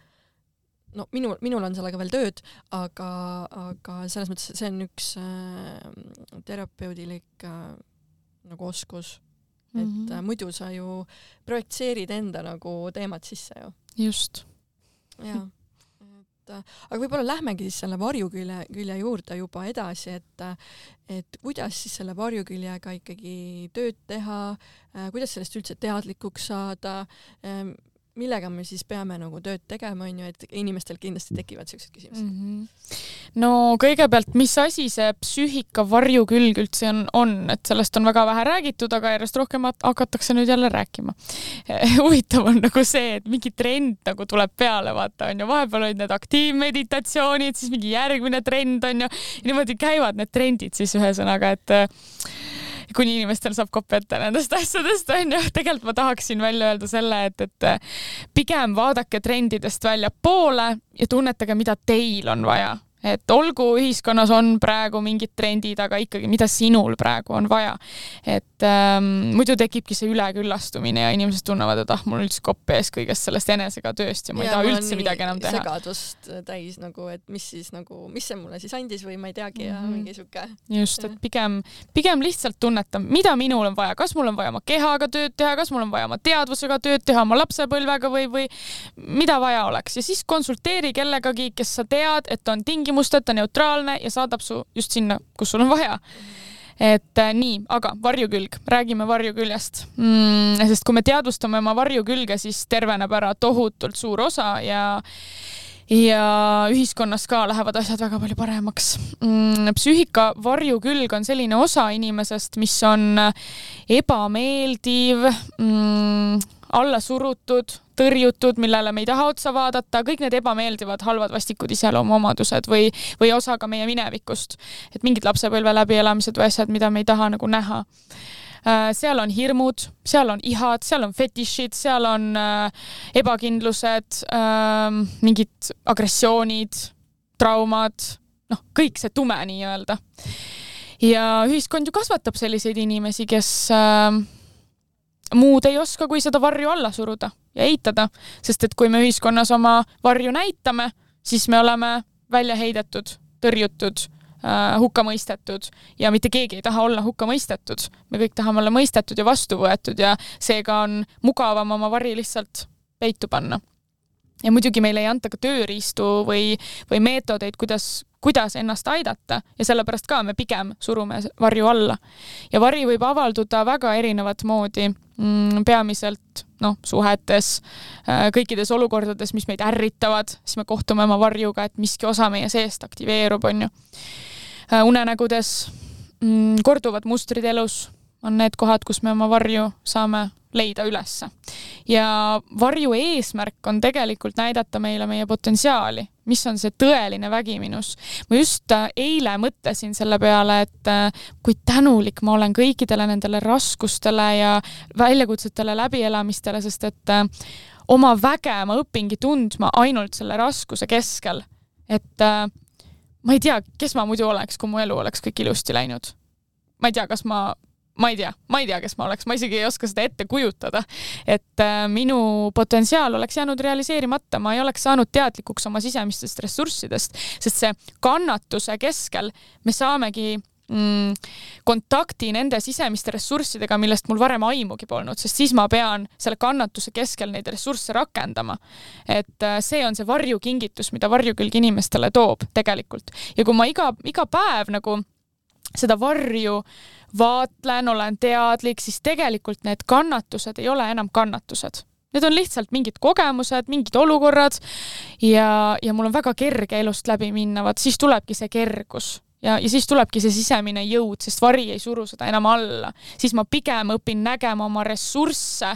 no minul, minul on sellega veel tööd, aga, aga selles mõttes see on üks äh, terapeudilik äh, nagu oskus, et mm Mhm. -hmm. äh, muidu sa ju projitseerid enda nagu teemat sisse ju. just. jaa. Et äh, aga võib-olla lähmegi siis selle varjukülje, külje juurde juba edasi, et äh, et kuidas siis selle varjuküljega ikkagi tööd teha, kuidas sellest üldse teadlikuks saada, millega me siis peame nagu tööd tegema, onju, et inimestel kindlasti tekivad siuksed küsimused mm. Mhm. No kõigepealt, mis asi see psüühika varjukülg üldse on, on, et sellest on väga vähe räägitud, aga järjest rohkem hakatakse nüüd jälle rääkima. huvitav on nagu see, et mingi trend nagu tuleb peale, vaata onju, vahepeal olid need aktiivmeditatsioonid, siis mingi järgmine trend onju, niimoodi käivad need trendid siis ühesõnaga, et äh, kuni inimestel saab kopp ette nendest asjadest onju, tegelikult ma tahaksin välja öelda selle, et, et äh, pigem vaadake trendidest väljapoole ja tunnetage, mida teil on vaja. Et olgu ühiskonnas on praegu mingid trendid, aga ikkagi, mida sinul praegu on vaja. et ähm, muidu tekibki see üleküllastumine ja inimesed tunnevad, et ah, mul on üldse kopp ees kõigest sellest enesega tööst ja ma ei taha üldse midagi enam teha. segadust täis nagu, et mis siis nagu, mis see mulle siis andis või ma ei teagi ja Mhm. mingi siuke. just, et pigem, pigem lihtsalt tunnetan, mida minul on vaja, kas mul on vaja oma kehaga tööd teha, kas mul on vaja oma teadvusega tööd teha, oma lapsepõlvega või, või mida vaja oleks ja siis konsulteeri kellegagi, kes sa tead, et on tingimusteta neutraalne ja saadab su just sinna, kus sul on vaja et äh, nii, aga varjukülg, räägime varjuküljest mm,. sest kui me teadvustame oma varjukülge, siis terveneb ära tohutult suur osa ja ja ühiskonnas ka lähevad asjad väga palju paremaks mm,. psüühika varjukülg on selline osa inimesest, mis on ebameeldiv mm,, alla surutud, tõrjutud, millele me ei taha otsa vaadata, kõik need ebameeldivad, halvad, vastikud iseloomuomadused või, või osa ka meie minevikust. et mingid lapsepõlve läbielamised või asjad, mida me ei taha nagu näha Äh, seal on hirmud, seal on ihad, seal on fetišid, seal on äh, ebakindlused äh,, mingid agressioonid, traumad, noh, kõik see tume nii-öelda. ja ühiskond ju kasvatab selliseid inimesi, kes äh, muud ei oska, kui seda varju alla suruda ja eitada, sest et kui me ühiskonnas oma varju näitame, siis me oleme välja heidetud, tõrjutud äh, hukka mõistetud ja mitte keegi ei taha olla hukka mõistetud. me kõik tahame olla mõistetud ja vastu võetud ja seega on mugavam oma vari lihtsalt peitu panna. ja muidugi meile ei anta ka tööriistu või, või meetodeid, kuidas, kuidas ennast aidata ja sellepärast ka me pigem surume varju alla. ja vari võib avalduda väga erinevat moodi mm,, peamiselt noh, suhetes, kõikides olukordades, mis meid ärritavad, siis me kohtume oma varjuga, et miski osa meie seest aktiveerub, onju unenägudes mm, korduvad mustrid elus on need kohad, kus me oma varju saame leida ülesse. ja varju eesmärk on tegelikult näidata meile meie potentsiaali, mis on see tõeline vägi minus. ma just äh, eile mõtlesin selle peale, et äh, kui tänulik ma olen kõikidele nendele raskustele ja väljakutsetele läbielamistele, sest et äh, oma väge ma õpingi tundma ainult selle raskuse keskel. et ma ei tea, kes ma muidu oleks, kui mu elu oleks kõik ilusti läinud. ma ei tea, kas ma, ma ei tea, ma ei tea, kes ma oleks, ma isegi ei oska seda ette kujutada. et äh, minu potentsiaal oleks jäänud realiseerimata, ma ei oleks saanud teadlikuks oma sisemistest ressurssidest, sest see kannatuse keskel me saamegi mm, kontakti nende sisemiste ressurssidega, millest mul varem aimugi polnud, sest siis ma pean selle kannatuse keskel neid ressursse rakendama. et äh, see on see varjukingitus, mida varjukülg inimestele toob tegelikult ja kui ma iga, iga päev nagu seda varju vaatlen, olen teadlik, siis tegelikult need kannatused ei ole enam kannatused. Need on lihtsalt mingid kogemused, mingid olukorrad ja, ja mul on väga kerge elust läbi minna, vaat siis tulebki see kergus ja, ja siis tulebki see sisemine jõud, sest vari ei suru seda enam alla. siis ma pigem õpin nägema oma ressursse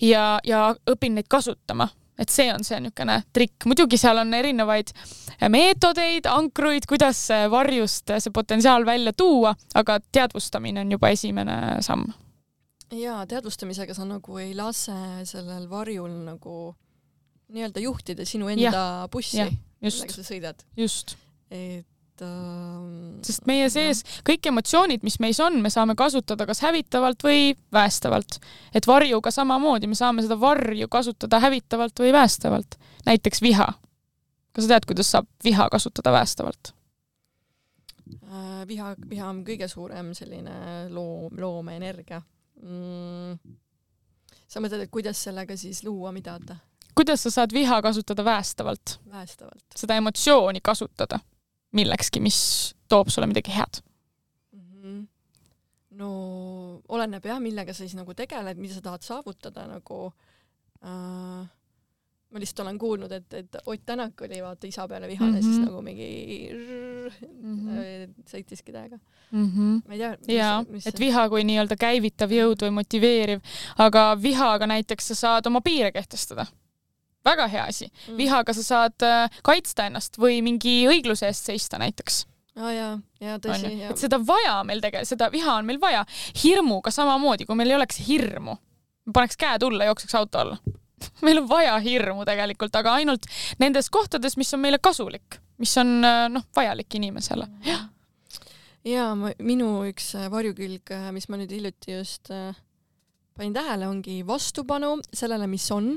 ja, ja õpin neid kasutama et see on see niisugune trikk, muidugi seal on erinevaid meetodeid, ankruid, kuidas varjust see potentsiaal välja tuua, aga teadvustamine on juba esimene samm. ja teadvustamisega sa nagu ei lase sellel varjul nagu nii-öelda juhtida sinu enda bussi, just millega, sa sõidad. just, et et äh, sest meie sees kõik emotsioonid, mis meis on, me saame kasutada kas hävitavalt või väestavalt. et varjuga samamoodi, me saame seda varju kasutada hävitavalt või väestavalt. näiteks viha. kas sa tead, kuidas saab viha kasutada väestavalt? äh, viha, viha on kõige suurem selline loom, loomeenergia mm,. sa mõtled, et kuidas sellega siis luua midagi? kuidas sa saad viha kasutada väestavalt? väestavalt. seda emotsiooni kasutada millekski, mis toob sulle midagi head mm. -hmm. no oleneb jah, millega sa siis nagu tegeled, mida sa tahad saavutada nagu äh, ma lihtsalt olen kuulnud, et, et Ott Tänak oli vaata isa peale vihane mm, -hmm. siis nagu mingi mm -hmm. sõitiski täiega mm. -hmm. ma ei tea. jaa, et viha kui nii-öelda käivitav jõud või motiveeriv, aga vihaga näiteks sa saad oma piire kehtestada väga hea asi mm.. vihaga sa saad äh, kaitsta ennast või mingi õigluse eest seista näiteks oh, jaa, jaa tõsi. et seda vaja meil tegelikult, seda viha on meil vaja. hirmuga samamoodi, kui meil ei oleks hirmu, paneks käe tulla, jookseks auto alla meil on vaja hirmu tegelikult, aga ainult nendes kohtades, mis on meile kasulik, mis on äh, noh, vajalik inimesele. jah. ja minu üks äh, varjukülg, äh, mis ma nüüd hiljuti just panin tähele, ongi vastupanu sellele, mis on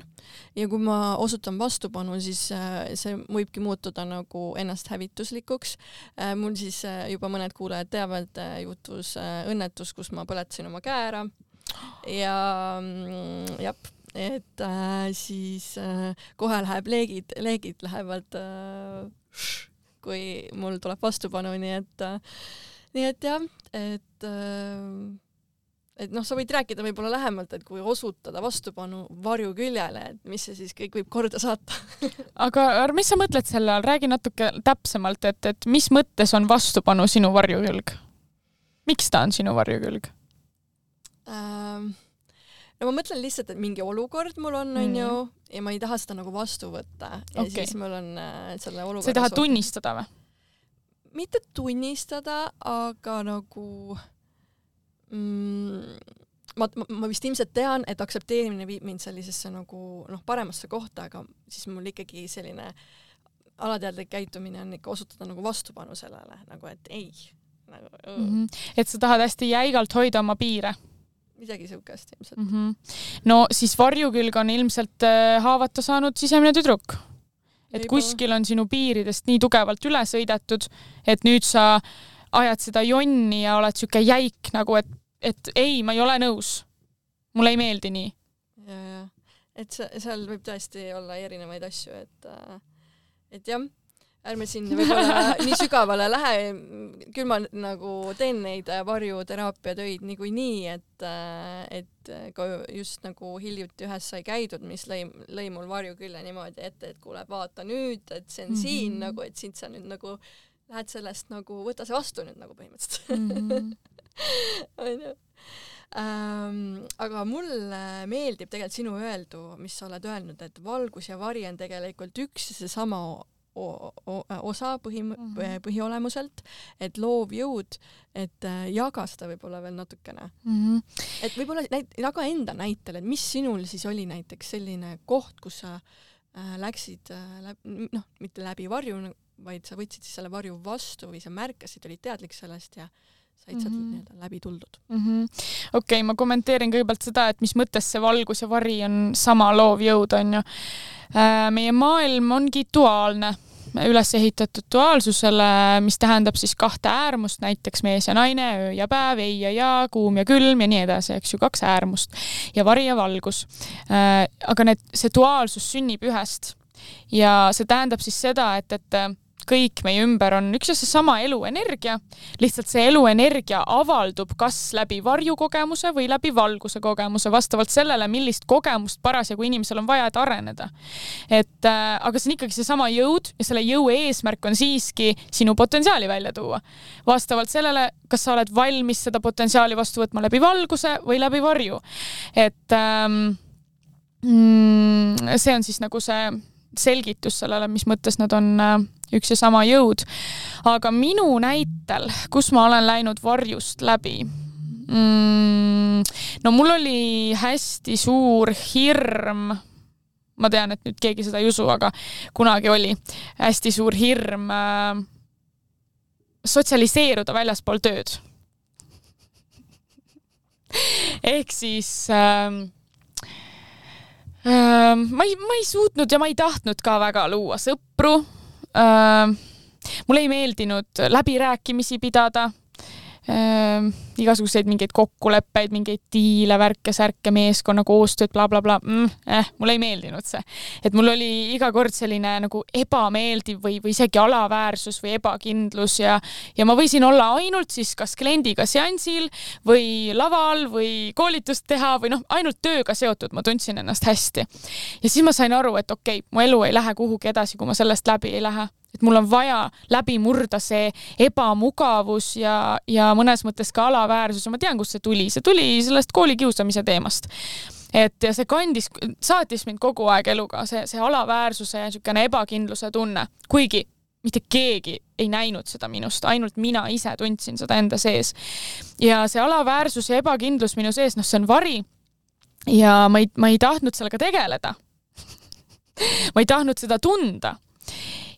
ja kui ma osutan vastupanu, siis see võibki muutuda nagu ennasthävituslikuks. mul siis juba mõned kuulajad teavad, juhtus õnnetus, kus ma põletasin oma käe ära ja mm, jah et äh, siis äh, kohe läheb leegid, leegid lähevad äh, kui mul tuleb vastupanu, nii et äh,, nii et jah, et äh, et noh, sa võid rääkida võib-olla lähemalt, et kui osutada vastupanu varjuküljele, et mis see siis kõik võib korda saata aga mis sa mõtled selle all, räägi natuke täpsemalt, et, et mis mõttes on vastupanu sinu varjukülg? miks ta on sinu varjukülg ähm,? no ma mõtlen lihtsalt, et mingi olukord mul on, onju, mm. ja ma ei taha seda nagu vastu võtta ja okay. siis mul on äh, selle olukorra sa ei taha suhtes... tunnistada või? mitte tunnistada, aga nagu mm, ma, ma, vist ilmselt tean, et aktsepteerimine viib mind sellisesse nagu noh, paremasse kohta, aga siis mul ikkagi selline alateadlik käitumine on ikka osutada nagu vastupanu sellele, nagu et ei nagu, mm. -hmm. et sa tahad hästi jäigalt hoida oma piire midagi siukest ilmselt mm. -hmm. no siis varjukülg on ilmselt äh, haavata saanud sisemine tüdruk. et kuskil on sinu piiridest nii tugevalt üle sõidetud, et nüüd sa ajad seda jonni ja oled siuke jäik nagu, et, et ei, ma ei ole nõus. mulle ei meeldi nii. ja, ja, et seal võib tõesti olla erinevaid asju, et, äh, et jah ärme siin võib-olla nii sügavale lähe, küll ma nagu teen neid varjuteraapia töid niikuinii, et, et ka just nagu hiljuti ühes sai käidud, mis lõi, lõi mul varju külle niimoodi ette, et kuule, vaata nüüd, et see on mm -hmm. siin nagu, et siit sa nüüd nagu lähed sellest nagu, võta see vastu nüüd nagu põhimõtteliselt mhm. onju ähm,. aga mulle meeldib tegelikult sinu öeldu, mis sa oled öelnud, et valgus ja vari on tegelikult üks ja seesama osa põhi mm, -hmm. põhiolemuselt, et loov jõud, et äh, jaga seda võib-olla veel natukene mm. -hmm. et võib-olla näit-, jaga enda näitel, et mis sinul siis oli näiteks selline koht, kus sa äh, läksid äh, läbi, noh, mitte läbi varju, vaid sa võtsid siis selle varju vastu või sa märkasid, olid teadlik sellest ja said sealt mm -hmm. nii-öelda läbi tuldud mm -hmm.. okei okay,, ma kommenteerin kõigepealt seda, et mis mõttes see valgus ja vari on sama loov jõud, on ju. Äh, meie maailm ongi duaalne üles ehitatud duaalsusele, mis tähendab siis kahte äärmust, näiteks mees ja naine, öö ja päev, ei ja ja, kuum ja külm ja nii edasi, eks ju, kaks äärmust ja vari ja valgus. Äh, aga need, see duaalsus sünnib ühest ja see tähendab siis seda, et, et kõik meie ümber on üks ja seesama eluenergia, lihtsalt see eluenergia avaldub kas läbi varjukogemuse või läbi valguse kogemuse, vastavalt sellele, millist kogemust parasjagu inimesel on vaja, et areneda. et äh, aga see on ikkagi seesama jõud ja selle jõu eesmärk on siiski sinu potentsiaali välja tuua. vastavalt sellele, kas sa oled valmis seda potentsiaali vastu võtma läbi valguse või läbi varju. et ähm, mm, see on siis nagu see selgitus sellele, mis mõttes nad on äh, üks ja sama jõud. aga minu näitel, kus ma olen läinud varjust läbi mm,, no mul oli hästi suur hirm ma tean, et nüüd keegi seda ei usu, aga kunagi oli hästi suur hirm äh, sotsialiseeruda väljaspool tööd. ehk siis äh, ma ei, ma ei suutnud ja ma ei tahtnud ka väga luua sõpru. Mulle ei meeldinud läbirääkimisi pidada igasuguseid mingeid kokkuleppeid, mingeid diile, värke-särke, meeskonna koostööd bla, bla, blablabla mm,, eh, mulle ei meeldinud see. et mul oli iga kord selline nagu ebameeldiv või, või isegi alaväärsus või ebakindlus ja, ja ma võisin olla ainult siis kas kliendiga seansil või laval või koolitust teha või noh, ainult tööga seotud, ma tundsin ennast hästi. ja siis ma sain aru, et okei okay,, mu elu ei lähe kuhugi edasi, kui ma sellest läbi ei lähe et mul on vaja läbi murda see ebamugavus ja, ja mõnes mõttes ka alaväärsus ja ma tean, kust see tuli, see tuli sellest koolikiusamise teemast. Et ja see kandis, saatis mind kogu aeg eluga, see, see alaväärsuse ja niisugune ebakindluse tunne, kuigi mitte keegi ei näinud seda minust, ainult mina ise tundsin seda enda sees. ja see alaväärsus ja ebakindlus minu sees, noh, see on vari. ja ma ei, ma ei tahtnud sellega tegeleda. Ma ei tahtnud seda tunda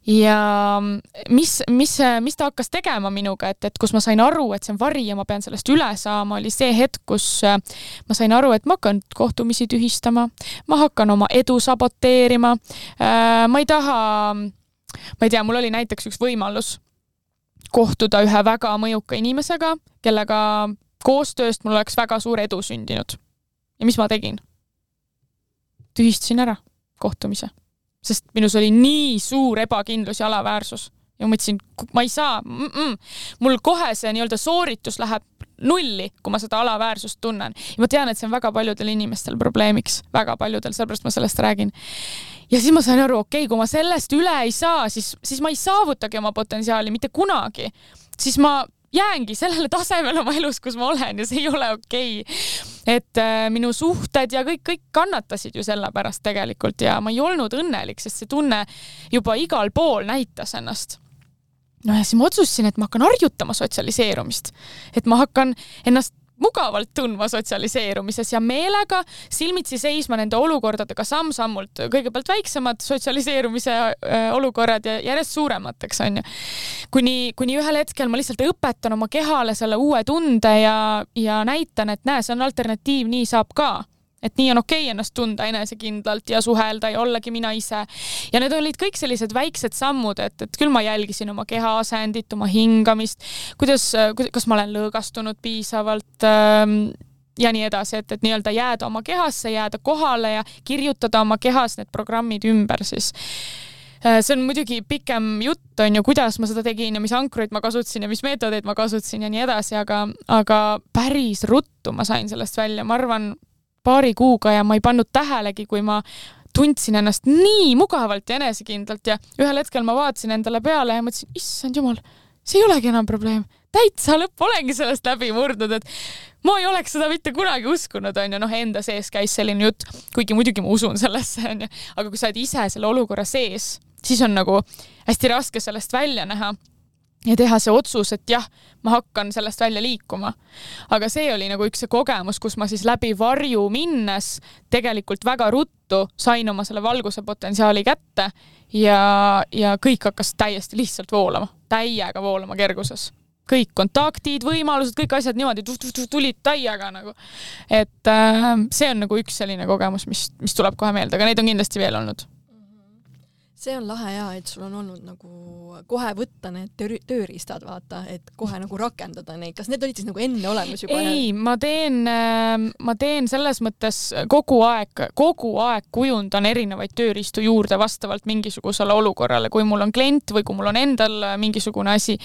ja mis, mis, mis ta hakkas tegema minuga, et, et kus ma sain aru, et see on vari ja ma pean sellest üle saama, oli see hetk, kus äh, ma sain aru, et ma hakkan kohtumisi tühistama, ma hakkan oma edu saboteerima. Äh, ma ei taha, ma ei tea, mul oli näiteks üks võimalus kohtuda ühe väga mõjuka inimesega, kellega koostööst mul oleks väga suur edu sündinud. ja mis ma tegin? tühistasin ära kohtumise sest minus oli nii suur ebakindlus ja alaväärsus ja ma mõtlesin, ma ei saa mm, -mm. mul kohe see nii-öelda sooritus läheb nulli, kui ma seda alaväärsust tunnen. ja ma tean, et see on väga paljudel inimestel probleemiks, väga paljudel, sellepärast ma sellest räägin. ja siis ma sain aru, okei okay,, kui ma sellest üle ei saa, siis, siis ma ei saavutagi oma potentsiaali mitte kunagi. siis ma jäängi sellele tasemele oma elus, kus ma olen ja see ei ole okei okay.. Et äh, minu suhted ja kõik, kõik kannatasid ju selle pärast tegelikult ja ma ei olnud õnnelik, sest see tunne juba igal pool näitas ennast. no ja siis ma otsustasin, et ma hakkan harjutama sotsialiseerumist, et ma hakkan ennast mugavalt tundma sotsialiseerumises ja meelega silmitsi seisma nende olukordadega samm-sammult, kõigepealt väiksemad sotsialiseerumise äh, olukorrad ja järjest suuremateks, onju. kuni, kuni ühel hetkel ma lihtsalt õpetan oma kehale selle uue tunde ja, ja näitan, et näe, see on alternatiiv, nii saab ka et nii on okei okay ennast tunda enesekindlalt ja suhelda ja ollagi mina ise. ja need olid kõik sellised väiksed sammud, et, et küll ma jälgisin oma keha asendit, oma hingamist, kuidas, kas ma olen lõõgastunud piisavalt ähm, ja nii edasi, et, et nii-öelda jääda oma kehasse, jääda kohale ja kirjutada oma kehas need programmid ümber siis äh, see on muidugi pikem jutt, on ju, kuidas ma seda tegin ja mis ankruid ma kasutasin ja mis meetodeid ma kasutasin ja nii edasi, aga, aga päris ruttu ma sain sellest välja, ma arvan, paari kuuga ja ma ei pannud tähelegi, kui ma tundsin ennast nii mugavalt ja enesekindlalt ja ühel hetkel ma vaatasin endale peale ja mõtlesin, issand jumal, see ei olegi enam probleem. täitsa lõpp, olengi sellest läbi murdnud, et ma ei oleks seda mitte kunagi uskunud, onju, noh, enda sees käis selline jutt, kuigi muidugi ma usun sellesse, onju, aga kui sa oled ise selle olukorra sees, siis on nagu hästi raske sellest välja näha ja teha see otsus, et jah, ma hakkan sellest välja liikuma. aga see oli nagu üks see kogemus, kus ma siis läbi varju minnes tegelikult väga ruttu sain oma selle valguse potentsiaali kätte ja, ja kõik hakkas täiesti lihtsalt voolama, täiega voolama kerguses kõik kontaktid, võimalused, kõik asjad niimoodi tulid täiega nagu. et äh, see on nagu üks selline kogemus, mis, mis tuleb kohe meelde, aga neid on kindlasti veel olnud see on lahe ja et sul on olnud nagu kohe võtta need töö, tööriistad, vaata, et kohe nagu rakendada neid, kas need olid siis nagu enne olemas juba? ei, ma teen, ähm, ma teen selles mõttes kogu aeg, kogu aeg kujundan erinevaid tööriistu juurde vastavalt mingisugusele olukorrale, kui mul on klient või kui mul on endal mingisugune asi,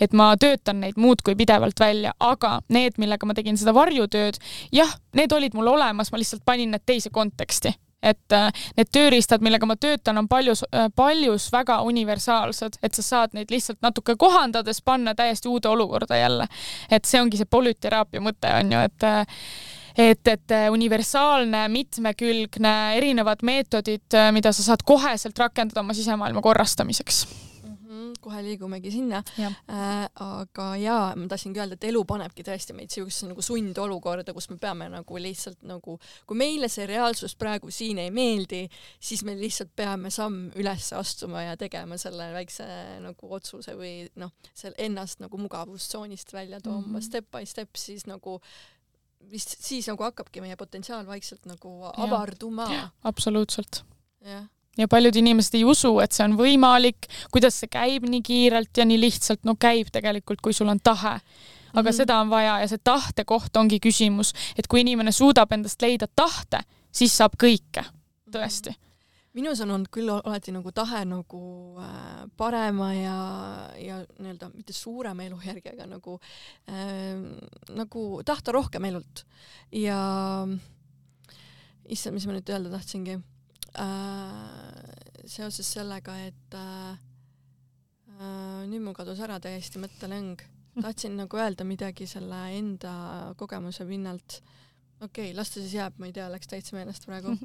et ma töötan neid muudkui pidevalt välja, aga need, millega ma tegin seda varjutööd, jah, need olid mul olemas, ma lihtsalt panin need teise konteksti et äh, need tööriistad, millega ma töötan, on paljus, äh, paljus väga universaalsed, et sa saad neid lihtsalt natuke kohandades panna täiesti uude olukorda jälle. et see ongi see polüteraapia mõte on ju, et äh, et, et universaalne, mitmekülgne, erinevad meetodid, mida sa saad koheselt rakendada oma sisemaailma korrastamiseks kohe liigumegi sinna äh,. aga jaa, ma tahtsingi öelda, et elu panebki tõesti meid siuksesse nagu sundolukorda, kus me peame nagu lihtsalt nagu, kui meile see reaalsus praegu siin ei meeldi, siis me lihtsalt peame samm üles astuma ja tegema selle väikse nagu otsuse või noh, seal ennast nagu mugavustsoonist välja tooma mm. -hmm. step by step, siis nagu vist siis nagu hakkabki meie potentsiaal vaikselt nagu avarduma. absoluutselt. jah, ja paljud inimesed ei usu, et see on võimalik, kuidas see käib nii kiirelt ja nii lihtsalt, no käib tegelikult, kui sul on tahe. aga mm Mhm. -hmm. seda on vaja ja see tahte koht ongi küsimus, et kui inimene suudab endast leida tahte, siis saab kõike, tõesti. minus on olnud küll alati nagu tahe nagu äh, parema ja, ja nii-öelda mitte suurema elujärgega nagu äh,, nagu tahta rohkem elult ja issand, mis ma nüüd öelda tahtsingi äh, seoses sellega, et äh, äh, nüüd mul kadus ära täiesti mõttelõng, tahtsin nagu öelda midagi selle enda kogemuse pinnalt okei okay,, las ta siis jääb, ma ei tea, läks täitsa meelest praegu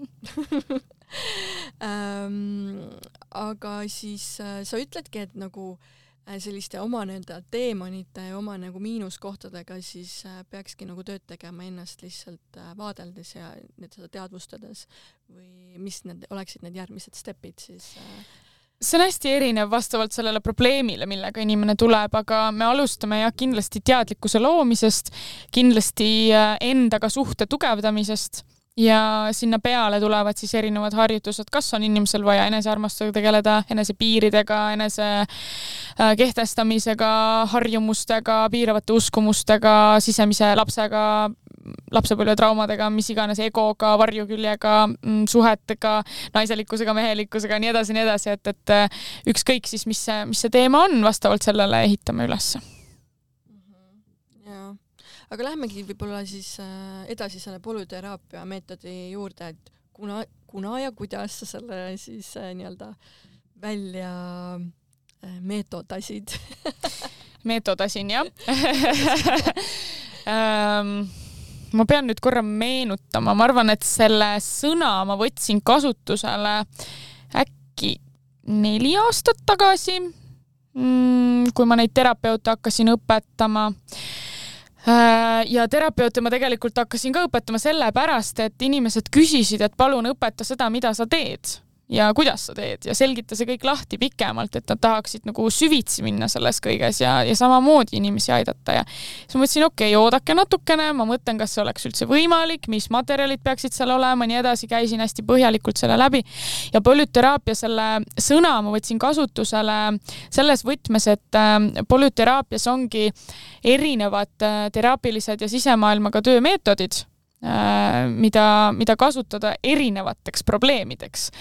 ähm,. aga siis äh, sa ütledki, et nagu äh, selliste oma nii-öelda teemonite ja oma nagu miinuskohtadega siis äh, peakski nagu tööd tegema ennast lihtsalt äh, vaadeldes ja need seda teadvustades või mis need oleksid need järgmised stepid siis äh, see on hästi erinev vastavalt sellele probleemile, millega inimene tuleb, aga me alustame jah, kindlasti teadlikkuse loomisest, kindlasti äh, endaga suhte tugevdamisest ja sinna peale tulevad siis erinevad harjutused, kas on inimesel vaja enesearmastusega tegeleda, enesepiiridega, enese äh, kehtestamisega, harjumustega, piiravate uskumustega, sisemise lapsega, lapsepõlvetraumadega, mis iganes egoga, varjuküljega, suhetega, naiselikkusega, mehelikkusega, nii edasi, nii edasi, et, et äh, ükskõik siis, mis see, mis see teema on, vastavalt sellele ehitame ülesse. jaa, aga lähmegi võib-olla siis äh, edasi selle polüteraapia meetodi juurde, et kuna, kuna ja kuidas sa selle siis äh, nii-öelda välja äh, meetodasid? Meetodasin jah. Ähm, ma pean nüüd korra meenutama, ma arvan, et selle sõna ma võtsin kasutusele äkki neli aastat tagasi, kui ma neid terapeute hakkasin õpetama ja terapeute ma tegelikult hakkasin ka õpetama sellepärast, et inimesed küsisid, et palun õpeta seda, mida sa teed ja kuidas sa teed ja selgita see kõik lahti pikemalt, et nad tahaksid nagu süvitsi minna selles kõiges ja, ja samamoodi inimesi aidata ja siis ma mõtlesin, okei okay,, oodake natukene, ma mõtlen, kas see oleks üldse võimalik, mis materjalid peaksid seal olema, nii edasi, käisin hästi põhjalikult selle läbi. Ja polüteraapia selle sõna ma võtsin kasutusele selles võtmes, et äh, polüteraapias ongi erinevad äh, teraapilised ja sisemaailmaga töömeetodid mida, mida kasutada erinevateks probleemideks.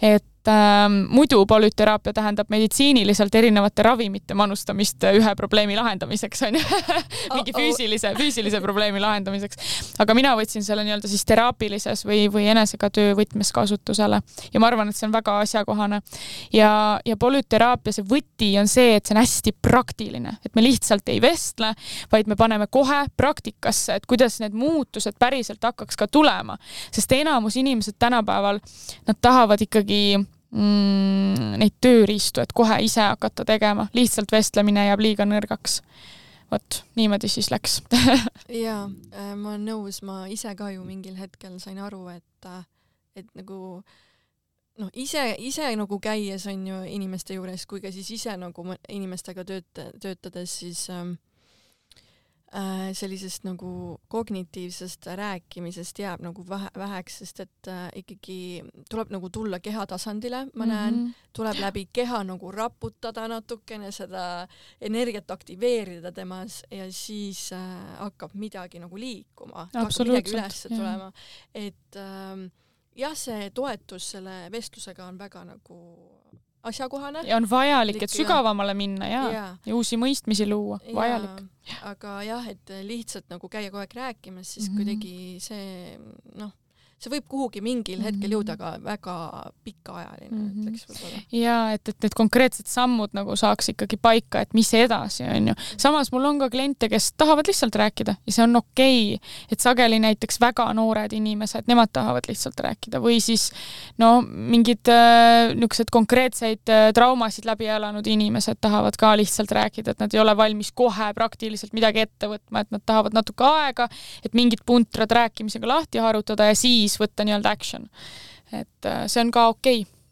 et äh, muidu polüteraapia tähendab meditsiiniliselt erinevate ravimite manustamist ühe probleemi lahendamiseks onju mingi füüsilise, füüsilise probleemi lahendamiseks. aga mina võtsin selle nii-öelda siis teraapilises või, või enesega töö võtmes kasutusele. Ja ma arvan, et see on väga asjakohane. ja, ja polüteraapia see võti on see, et see on hästi praktiline, et me lihtsalt ei vestle, vaid me paneme kohe praktikasse, et kuidas need muutused päriselt hakkaks ka tulema, sest enamus inimesed tänapäeval, nad tahavad ikkagi mm, neid tööriistu, et kohe ise hakata tegema, lihtsalt vestlemine jääb liiga nõrgaks. vot niimoodi siis läks jaa, ma olen nõus, ma ise ka ju mingil hetkel sain aru, et, et nagu noh, ise, ise nagu käies on ju inimeste juures, kui ka siis ise nagu inimestega tööta-, töötades, siis ähm, äh, sellisest nagu kognitiivsest rääkimisest jääb nagu vähe, väheks, sest et äh, ikkagi tuleb nagu tulla keha tasandile, ma näen. Mm, -hmm. tuleb läbi keha nagu raputada natukene seda energiat aktiveerida temas ja siis äh, hakkab midagi nagu liikuma, hakkab midagi üles tulema, et ähm, jah, see toetus selle vestlusega on väga nagu asjakohane. ja on vajalik, et sügavamale minna ja, jaa ja uusi mõistmisi luua, vajalik. aga jah, et lihtsalt nagu käia kogu aeg rääkimas, siis mm -hmm. kuidagi see noh, see võib kuhugi mingil hetkel Mhm. jõuda, aga väga pikaajaline mm, Mhm. ütleks võib-olla. ja et, et need konkreetsed sammud nagu saaks ikkagi paika, et mis edasi, on ju. samas mul on ka kliente, kes tahavad lihtsalt rääkida ja see on okei okay., et sageli näiteks väga noored inimesed, nemad tahavad lihtsalt rääkida või siis no mingid äh, niisugused konkreetseid äh, traumasid läbi elanud inimesed tahavad ka lihtsalt rääkida, et nad ei ole valmis kohe praktiliselt midagi ette võtma, et nad tahavad natuke aega, et mingid puntrad rääkimisega lahti harutada ja siis võtta nii-öelda action. et äh, see on ka okei okay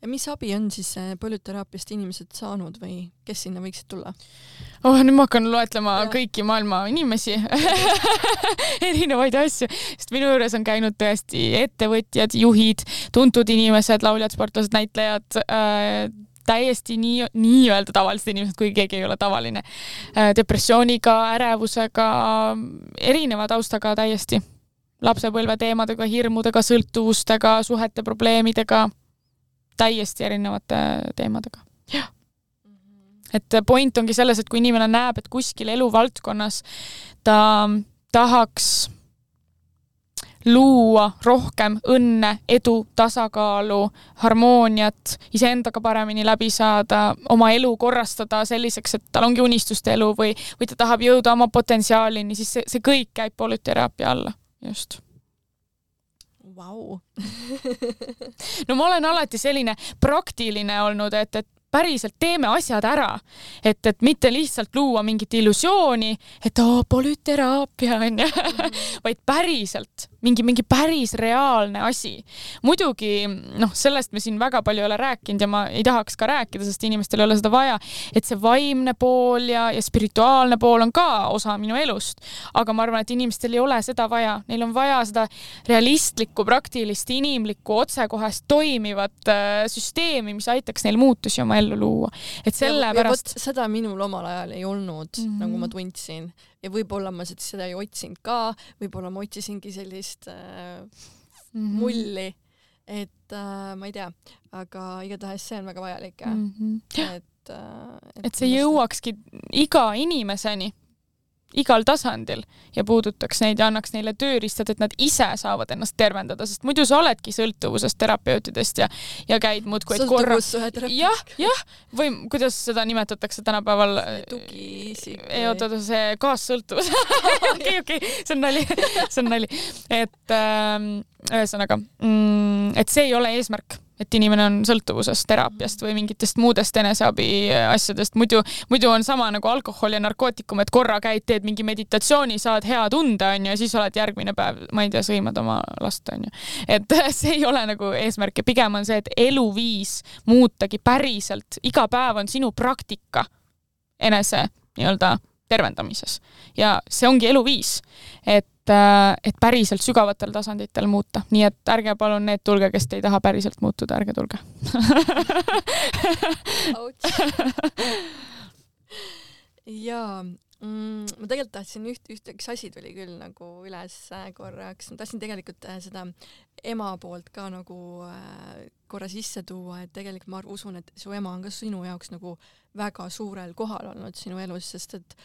ja mis abi on siis polüteraapiast inimesed saanud või kes sinna võiksid tulla? oh, nüüd ma hakkan loetlema ja. kõiki maailma inimesi erinevaid asju, sest minu juures on käinud tõesti ettevõtjad, juhid, tuntud inimesed, lauljad, sportlased, näitlejad äh,, täiesti nii, nii-öelda tavalised inimesed, kuigi keegi ei ole tavaline äh,, depressiooniga, ärevusega, erineva taustaga täiesti, lapsepõlve teemadega, hirmudega, sõltuvustega, suhete probleemidega, täiesti erinevate teemadega. Et point ongi selles, et kui inimene näeb, et kuskil eluvaldkonnas ta tahaks luua rohkem õnne, edu, tasakaalu, harmooniat, iseendaga paremini läbi saada, oma elu korrastada selliseks, et tal ongi unistuste elu või, või ta tahab jõuda oma potentsiaalini, siis see, see kõik käib polüteraapia alla, just. Vau. no ma olen alati selline praktiline olnud, et, et päriselt teeme asjad ära, et, et mitte lihtsalt luua mingit illusiooni, et oo, polüteraapia onju, vaid päriselt mingi, mingi päris reaalne asi. muidugi noh, sellest me siin väga palju ei ole rääkinud ja ma ei tahaks ka rääkida, sest inimestel ei ole seda vaja, et see vaimne pool ja, ja spirituaalne pool on ka osa minu elust. aga ma arvan, et inimestel ei ole seda vaja, neil on vaja seda realistlikku, praktilist, inimlikku, otsekohest toimivat äh, süsteemi, mis aitaks neil muutusi oma ellu luua. et sellepärast seda minul omal ajal ei olnud mm. -hmm. nagu ma tundsin ja võib-olla ma seda- ei otsinud ka, võib-olla ma otsisingi sellist äh, mm -hmm. mulli, et äh, ma ei tea, aga igatahes see on väga vajalik jah mm. -hmm. et äh, et see jõuakski iga inimeseni igal tasandil ja puudutaks neid ja annaks neile tööriistad, et nad ise saavad ennast tervendada, sest muidu sa oledki sõltuvuses terapeutidest ja, ja käid muudkui, et korra jah, jah, või kuidas seda nimetatakse tänapäeval? tugiisik. ei oota, oota, see kaassõltuvus. okei, okei, see on nali, see on nali. et ähm, ühesõnaga mm,, et see ei ole eesmärk et inimene on sõltuvuses teraapiast või mingitest muudest eneseabi asjadest, muidu, muidu on sama nagu alkohol ja narkootikum, et korra käid, teed mingi meditatsiooni, saad hea tunde, onju, ja siis oled järgmine päev, ma ei tea, sõimad oma last, onju. et see ei ole nagu eesmärk ja pigem on see, et eluviis muutagi päriselt, iga päev on sinu praktika enese nii-öelda tervendamises. Ja see ongi eluviis, et et päriselt sügavatel tasanditel muuta, nii et ärge palun need tulge, kes te ei taha päriselt muutuda, ärge tulge. Jaa mm,, ma tegelikult tahtsin üht, üht, üks asi tuli küll nagu üles korraks, ma tahtsin tegelikult äh, seda ema poolt ka nagu äh, korra sisse tuua, et tegelikult ma usun, et su ema on ka sinu jaoks nagu väga suurel kohal olnud sinu elus, sest et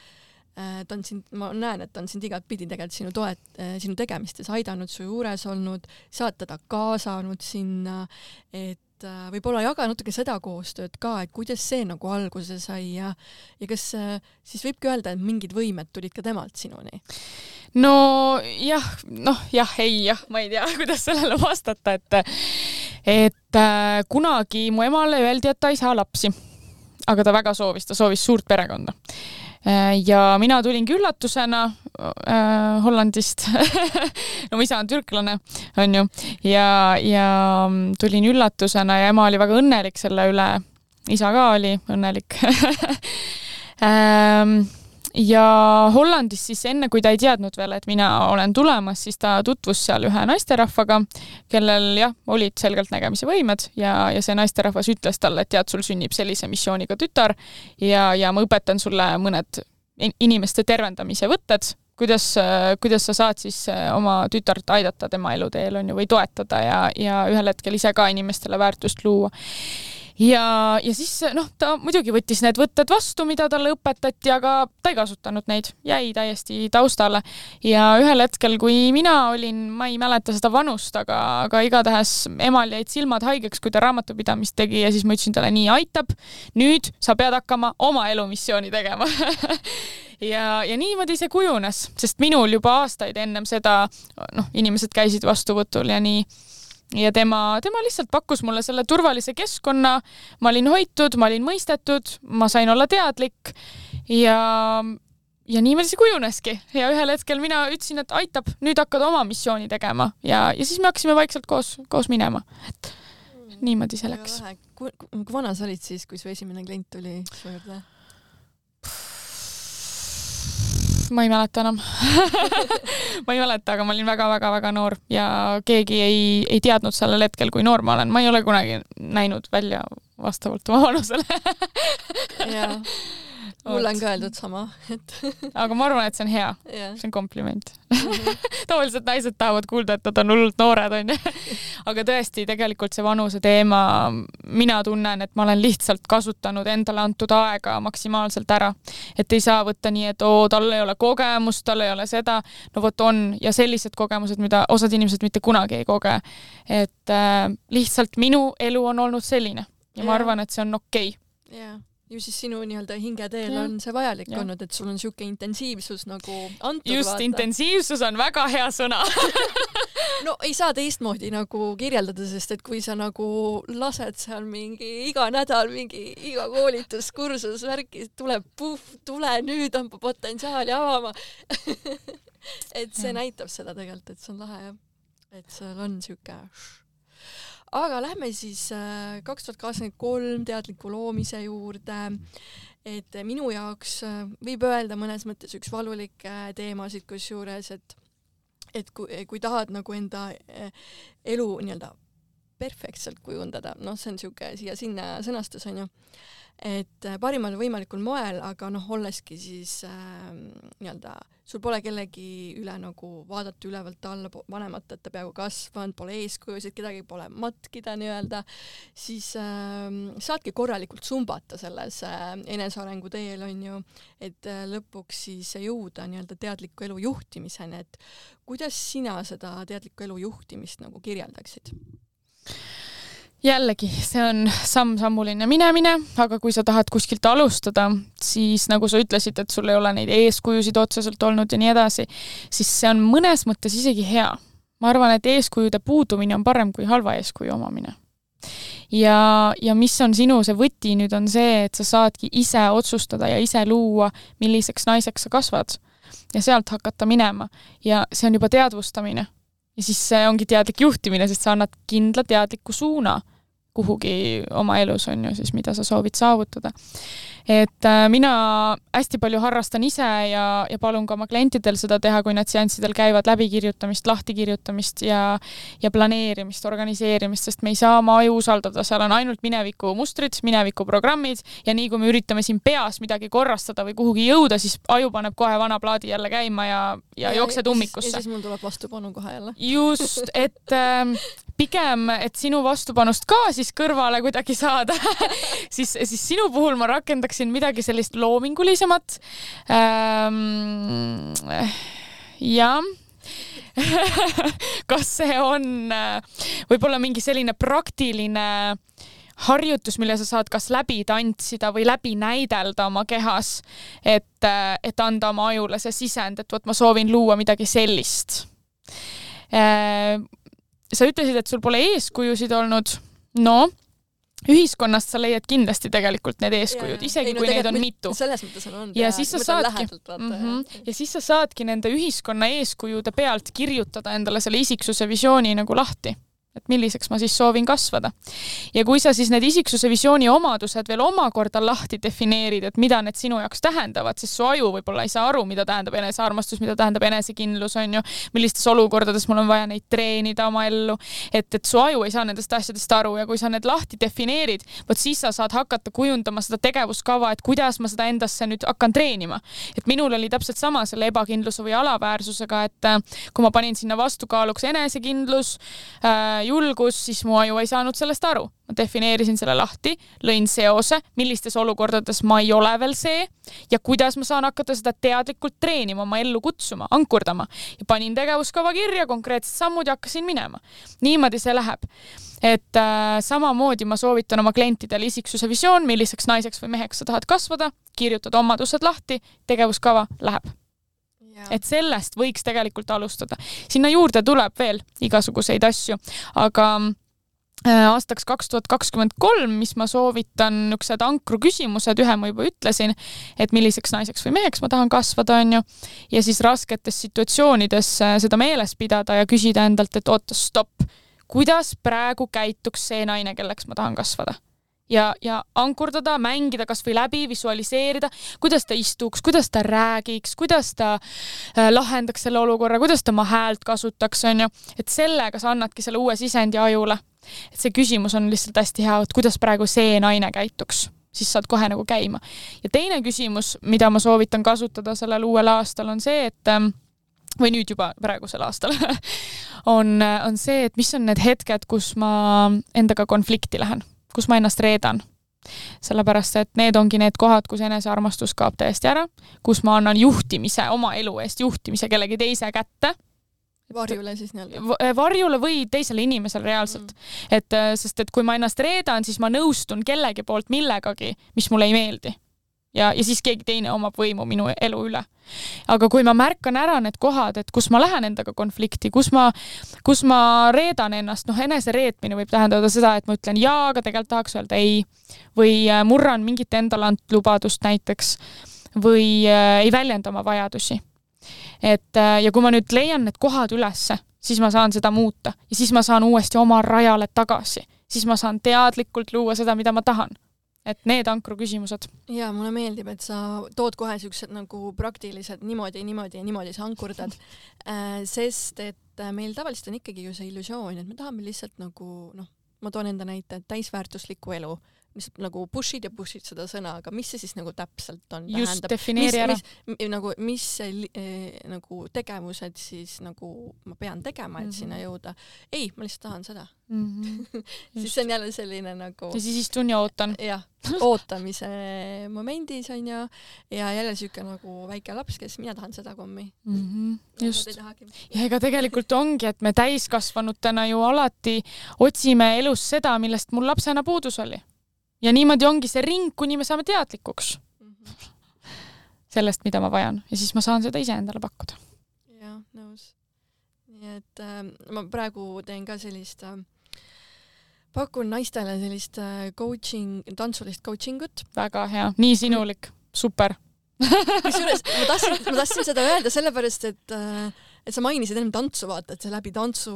äh, ta on sind, ma näen, et ta on sind igatpidi tegelikult sinu toet- äh,, sinu tegemistes aidanud, su juures olnud, sa oled teda kaasanud sinna, et äh, võib-olla jaga natuke seda koostööd ka, et kuidas see nagu alguse sai ja ja kas siis võibki öelda, et mingid võimed tulid ka temalt sinuni? no jah, noh jah, ei jah, ma ei tea, kuidas sellele vastata, et et äh, kunagi mu emale öeldi, et ta ei saa lapsi. Aga ta väga soovis, ta soovis suurt perekonda. Äh, ja mina tulingi üllatusena äh, Hollandist. No mu isa on türklane, onju, ja, ja tulin üllatusena ja ema oli väga õnnelik selle üle. isa ka oli õnnelik. Ähm, ja Hollandis siis enne, kui ta ei teadnud veel, et mina olen tulemas, siis ta tutvus seal ühe naisterahvaga, kellel jah, olid selgeltnägemise võimed ja, ja see naisterahvas ütles talle, et tead, sul sünnib sellise missiooniga tütar ja, ja ma õpetan sulle mõned inimeste tervendamise võtted, kuidas, kuidas sa saad siis oma tütart aidata tema eluteel, on ju, või toetada ja, ja ühel hetkel ise ka inimestele väärtust luua ja, ja siis noh, ta muidugi võttis need võtted vastu, mida talle õpetati, aga ta ei kasutanud neid, jäi täiesti taustale. ja ühel hetkel, kui mina olin, ma ei mäleta seda vanust, aga, aga igatahes emal jäid silmad haigeks, kui ta raamatupidamist tegi ja siis ma ütlesin talle, nii aitab, nüüd sa pead hakkama oma elumissiooni tegema. Ja, ja niimoodi see kujunes, sest minul juba aastaid ennem seda, noh, inimesed käisid vastuvõtul ja nii ja tema, tema lihtsalt pakkus mulle selle turvalise keskkonna, ma olin hoitud, ma olin mõistetud, ma sain olla teadlik. Ja, ja niimoodi see kujuneski. Ja ühel hetkel mina ütlesin, et aitab, nüüd hakkad oma missiooni tegema. Ja, ja siis me hakkasime vaikselt koos, koos minema, et niimoodi see läks. kui, kui vana sa olid siis, kui su esimene klient tuli su juurde? Ma ei mäleta enam. ma ei mäleta, aga ma olin väga-väga-väga noor ja keegi ei, ei teadnud sellel hetkel, kui noor ma olen, ma ei ole kunagi näinud välja vastavalt oma vanusele mulle on ka öeldud sama, et aga ma arvan, et see on hea yeah., see on kompliment mm -hmm. tavaliselt naised tahavad kuulda, et nad on hullult noored, onju. aga tõesti, tegelikult see vanuse teema, mina tunnen, et ma olen lihtsalt kasutanud endale antud aega maksimaalselt ära. et ei saa võtta nii, et oo, tal ei ole kogemust, tal ei ole seda. no vot on ja sellised kogemused, mida osad inimesed mitte kunagi ei koge. et äh, lihtsalt minu elu on olnud selline ja yeah. ma arvan, et see on okei okay.. jah ju siis sinu nii-öelda hingeteel ja. on see vajalik ja. olnud, et sul on niisugune intensiivsus nagu antud. just, intensiivsus on väga hea sõna no ei saa teistmoodi nagu kirjeldada, sest et kui sa nagu lased seal mingi iga nädal mingi iga koolitus, kursus, värki, tuleb puhh, tule nüüd, tõmba potentsiaali avama et see ja. näitab seda tegelikult, et see on lahe jah, et seal on niisugune aga lähme siis äh, kaks tuhat kakskümmend kolm teadliku loomise juurde. et minu jaoks äh, võib öelda mõnes mõttes üks valulikke teemasid, kusjuures, et et kui, kui tahad nagu enda äh, elu nii-öelda perfektselt kujundada, noh, see on niisugune siia-sinna sõnastus onju et äh, parimal võimalikul moel, aga noh, olleski siis äh, nii-öelda, sul pole kellegi üle nagu vaadata ülevalt alla, vanemate, et ta peaaegu kasvanud, pole eeskujusid, kedagi pole matkida nii-öelda, siis äh, saadki korralikult sumbata selles äh, enesearengu teel, on ju, et äh, lõpuks siis jõuda nii-öelda teadliku elu juhtimiseni, et kuidas sina seda teadlikku elu juhtimist nagu kirjeldaksid? Jällegi, see on samm-sammuline minemine, aga kui sa tahad kuskilt alustada, siis nagu sa ütlesid, et sul ei ole neid eeskujusid otseselt olnud ja nii edasi, siis see on mõnes mõttes isegi hea. ma arvan, et eeskujude puudumine on parem kui halva eeskuju omamine. ja, ja mis on sinu see võti nüüd, on see, et sa saadki ise otsustada ja ise luua, milliseks naiseks sa kasvad ja sealt hakata minema ja see on juba teadvustamine ja siis see ongi teadlik juhtimine, sest sa annad kindla teadliku suuna kuhugi oma elus, on ju, siis mida sa soovid saavutada. Et äh, mina hästi palju harrastan ise ja, ja palun ka oma klientidel seda teha, kui nad seanssidel käivad, läbikirjutamist, lahtikirjutamist ja ja planeerimist, organiseerimist, sest me ei saa oma aju usaldada, seal on ainult mineviku mustrid, mineviku programmid ja nii kui me üritame siin peas midagi korrastada või kuhugi jõuda, siis aju paneb kohe vana plaadi jälle käima ja, ja, ja jooksed ummikusse. ja siis mul tuleb vastupanu kohe jälle. just, et äh, pigem, et sinu vastupanust ka siis kõrvale kuidagi saada siis, siis sinu puhul ma rakendaksin midagi sellist loomingulisemat ähm,. jah kas see on äh, võib-olla mingi selline praktiline harjutus, mille sa saad kas läbi tantsida või läbi näidelda oma kehas, et, äh, et anda oma ajule see sisend, et vot ma soovin luua midagi sellist äh, sa ütlesid, et sul pole eeskujusid olnud. no ühiskonnast sa leiad kindlasti tegelikult need eeskujud, isegi ei, no, kui neid on mitu. selles mõttes on olnud ja siis sa saadki, mm -hmm, ja siis sa saadki nende ühiskonna eeskujude pealt kirjutada endale selle isiksuse visiooni nagu lahti et milliseks ma siis soovin kasvada. ja kui sa siis need isiksuse visiooni omadused veel omakorda lahti defineerid, et mida need sinu jaoks tähendavad, siis su aju võib-olla ei saa aru, mida tähendab enesearmastus, mida tähendab enesekindlus, on ju, millistes olukordades mul on vaja neid treenida oma ellu, et, et su aju ei saa nendest asjadest aru ja kui sa need lahti defineerid, vot siis sa saad hakata kujundama seda tegevuskava, et kuidas ma seda endasse nüüd hakkan treenima. et minul oli täpselt sama selle ebakindluse või alaväärsusega, et äh, kui ma panin sinna vastukaaluks enesekindlus äh, julgus, siis mu aju ei saanud sellest aru. ma defineerisin selle lahti, lõin seose, millistes olukordades ma ei ole veel see ja kuidas ma saan hakata seda teadlikult treenima, oma ellu kutsuma, ankurdama ja panin tegevuskava kirja, konkreetsed sammud ja hakkasin minema. niimoodi see läheb. et äh, samamoodi ma soovitan oma klientidele isiksuse visioon, milliseks naiseks või meheks sa tahad kasvada, kirjutad omadused lahti, tegevuskava läheb et sellest võiks tegelikult alustada. sinna juurde tuleb veel igasuguseid asju, aga äh, aastaks kaks tuhat kakskümmend kolm, mis ma soovitan, niisugused ankru küsimused, ühe ma juba ütlesin, et milliseks naiseks või meheks ma tahan kasvada, onju, ja siis rasketes situatsioonides äh, seda meeles pidada ja küsida endalt, et oota, stopp, kuidas praegu käituks see naine, kelleks ma tahan kasvada ja, ja ankurdada, mängida kasvõi läbi, visualiseerida, kuidas ta istuks, kuidas ta räägiks, kuidas ta äh, lahendaks selle olukorra, kuidas ta oma häält kasutaks, onju. et sellega sa annadki selle uue sisendi ajule. et see küsimus on lihtsalt hästi hea, et kuidas praegu see naine käituks, siis saad kohe nagu käima. ja teine küsimus, mida ma soovitan kasutada sellel uuel aastal, on see, et ähm, või nüüd juba praegusel aastal on, on see, et mis on need hetked, kus ma endaga konflikti lähen kus ma ennast reedan. sellepärast, et need ongi need kohad, kus enesearmastus kaob täiesti ära, kus ma annan juhtimise, oma elu eest juhtimise kellegi teise kätte varjule siis nii-öelda? Eh, varjule või teisele inimesele reaalselt mm.. et eh, sest, et kui ma ennast reedan, siis ma nõustun kellegi poolt millegagi, mis mulle ei meeldi ja, ja siis keegi teine omab võimu minu elu üle. aga kui ma märkan ära need kohad, et kus ma lähen endaga konflikti, kus ma, kus ma reedan ennast, noh, enesereetmine võib tähendada seda, et ma ütlen jaa, aga tegelikult tahaks öelda ei. Või äh, murran mingit endale antud lubadust näiteks. Või äh, ei väljenda oma vajadusi. et äh, ja kui ma nüüd leian need kohad ülesse, siis ma saan seda muuta. Ja siis ma saan uuesti oma rajale tagasi, siis ma saan teadlikult luua seda, mida ma tahan et need ankru küsimused. ja mulle meeldib, et sa tood kohe siuksed nagu praktilised niimoodi, niimoodi ja niimoodi sa ankurdad äh,, sest et äh, meil tavaliselt on ikkagi ju see illusioon, et me tahame lihtsalt nagu noh, ma toon enda näite, täisväärtuslikku elu lihtsalt nagu push'id ja push'id seda sõna, aga mis see siis nagu täpselt on? just, defineeri ära. nagu, mis see eh, nagu tegevused siis nagu ma pean tegema, et mm -hmm. sinna jõuda. ei, ma lihtsalt tahan seda mm. -hmm. siis see on jälle selline nagu. ja siis istun ja ootan. jah, ootamise momendis on ju, ja jälle siuke nagu väike laps, kes mina tahan seda kommi mm. -hmm. just. ja ega tegelikult ongi, et me täiskasvanutena ju alati otsime elus seda, millest mul lapsena puudus oli ja niimoodi ongi see ring, kuni me saame teadlikuks -hmm. sellest, mida ma vajan ja siis ma saan seda iseendale pakkuda. jah, nõus. nii et äh, ma praegu teen ka sellist äh, pakun naistele sellist äh, coaching, tantsulist coaching ut. väga hea, nii sinulik, super kusjuures ma tahtsin, ma tahtsin seda öelda sellepärast, et äh, et sa mainisid ennem tantsu, vaata, et sa läbi tantsu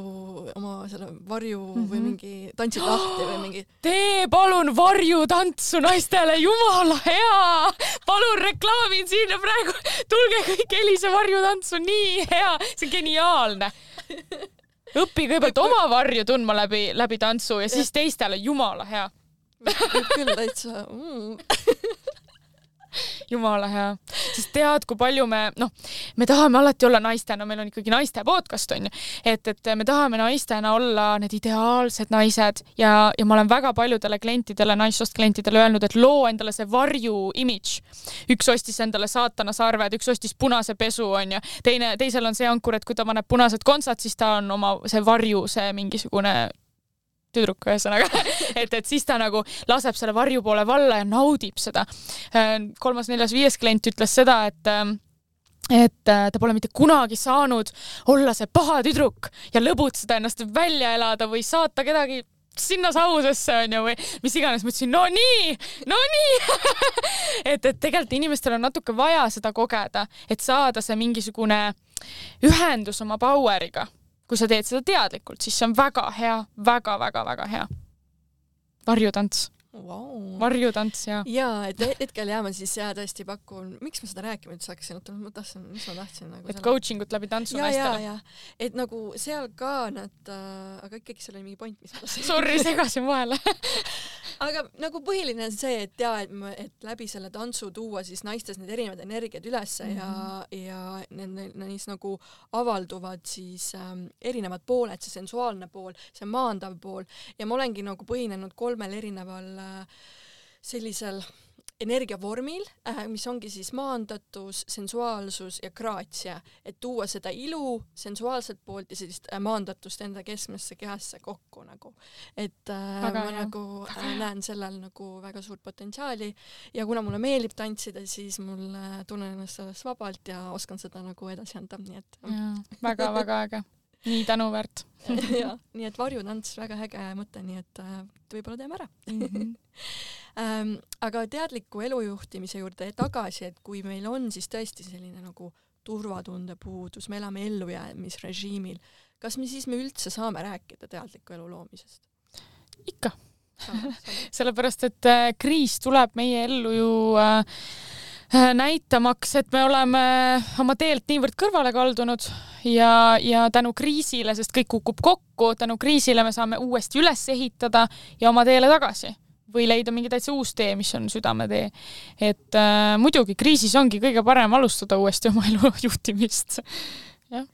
oma selle varju mm -hmm. või mingi tantsid lahti või mingi. tee palun varjutantsu naistele, jumala hea! palun reklaamin siin ja praegu, tulge kõik Elise varjutantsu, nii hea, see on geniaalne õpi kõigepealt oma varju tundma läbi, läbi tantsu ja siis teistele, jumala hea. küll täitsa mm jumala hea, sest tead, kui palju me noh, me tahame alati olla naistena, meil on ikkagi naiste podcast on ju, et, et me tahame naistena olla need ideaalsed naised ja, ja ma olen väga paljudele klientidele, naissoost klientidele öelnud, et loo endale see varju imidž. üks ostis endale saatana sarved, üks ostis punase pesu on ju, teine, teisel on see ankur, et kui ta paneb punased kontsad, siis ta on oma see varju, see mingisugune tüdruk ühesõnaga. Et, et siis ta nagu laseb selle varju poole valla ja naudib seda. Äh, kolmas, neljas, viies klient ütles seda, et äh, et äh, ta pole mitte kunagi saanud olla see paha tüdruk ja lõbutseda ennast välja elada või saata kedagi sinna sausesse onju või mis iganes, ma ütlesin no nii, no nii. Et, et tegelikult inimestel on natuke vaja seda kogeda, et saada see mingisugune ühendus oma power'iga kui sa teed seda teadlikult, siis see on väga hea väga,, väga-väga-väga hea. varjutants wow.. varjutants ja. ja et hetkel jah, ma siis ja tõesti pakun, miks ma seda rääkima üldse hakkasin, oota ma tahtsin, mis ma tahtsin nagu. et coaching ut läbi tantsu naistele. et nagu seal ka nad äh,, aga ikkagi seal oli mingi point, mis ma tahtsin. Sorry, segasin vahele aga nagu põhiline on see, et ja, et, et läbi selle tantsu tuua siis naistes need erinevad energiad ülesse mm -hmm. ja, mhm. ja need, neis nagu avalduvad siis ähm, erinevad pooled, see sensuaalne pool, see maandav pool ja ma olengi nagu põhinenud kolmel erineval äh, sellisel energiavormil, äh, mis ongi siis maandatus, sensuaalsus ja graatsia, et tuua seda ilu, sensuaalset poolt ja sellist äh, maandatust enda keskmesse kehasse kokku nagu. et äh, väga ma hea. nagu äh, näen sellel nagu väga suurt potentsiaali ja kuna mulle meeldib tantsida, siis mul tunnen ennast sellest vabalt ja oskan seda nagu edasi anda, nii et. väga-väga äge nii tänuväärt ja, nii et varjutants, väga äge mõte, nii et äh, võib-olla teeme ära mm. -hmm. ähm, aga teadliku elujuhtimise juurde tagasi, et kui meil on siis tõesti selline nagu turvatunde puudus, me elame ellujäämisrežiimil, kas me siis me üldse saame rääkida teadliku elu loomisest? ikka. sellepärast, et äh, kriis tuleb meie ellu ju Äh, näitamaks, et me oleme oma teelt niivõrd kõrvale kaldunud ja, ja tänu kriisile, sest kõik kukub kokku, tänu kriisile me saame uuesti üles ehitada ja oma teele tagasi või leida mingi täitsa uus tee, mis on südametee. et äh, muidugi kriisis ongi kõige parem alustada uuesti oma elu juhtimist. jah.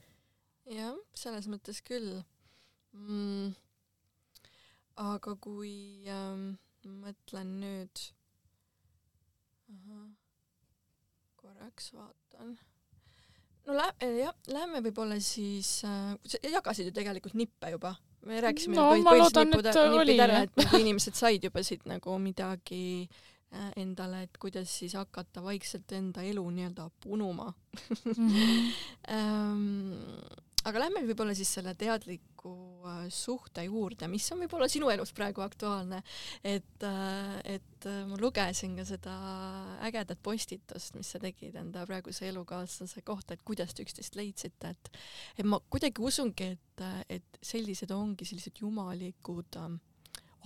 jah, selles mõttes küll mm.. aga kui ähm, mõtlen nüüd korraks vaatan. no lä-, eh, jah, lähme võib-olla siis äh,, jagasid ju tegelikult nippe juba, me rääkisime no, juba põhiliselt nippud, nippid ära, et inimesed said juba siit nagu midagi äh, endale, et kuidas siis hakata vaikselt enda elu nii-öelda punuma mm. -hmm. ähm, aga lähme võib-olla siis selle teadliku äh, suhte juurde, mis on võib-olla sinu elus praegu aktuaalne. et, äh, et äh, ma lugesin ka seda ägedat postitust, mis sa tegid enda praeguse elukaaslase kohta, et kuidas te üksteist leidsite, et et ma kuidagi usungi, et, et sellised ongi sellised jumalikud äh,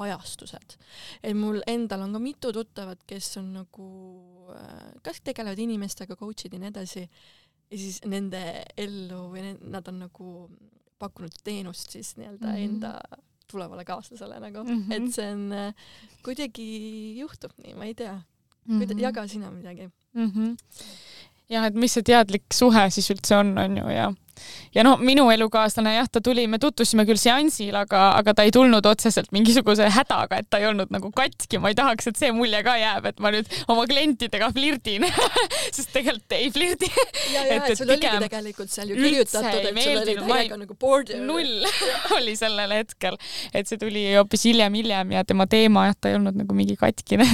ajastused. et mul endal on ka mitu tuttavat, kes on nagu, kas tegelevad inimestega, coach'id ja nii edasi ja siis nende ellu või nad on nagu pakkunud teenust siis nii-öelda mm -hmm. enda tulevale kaaslasele nagu mm, -hmm. et see on kuidagi juhtub nii, ma ei tea mm. -hmm. jaga sina midagi mm. -hmm. Jah, et mis see teadlik suhe siis üldse on, on ju, ja ja no minu elukaaslane jah, ta tuli, me tutvusime küll seansil, aga, aga ta ei tulnud otseselt mingisuguse hädaga, et ta ei olnud nagu katki, ma ei tahaks, et see mulje ka jääb, et ma nüüd oma klientidega flirdin sest tegelikult ei flirdi. ja, ja, et sul oligi tegelikult seal ju kirjutatud, et sul oli täiega nagu border. null oli sellel hetkel, et see tuli hoopis hiljem, hiljem ja tema teema jah, ta ei olnud nagu mingi katkine.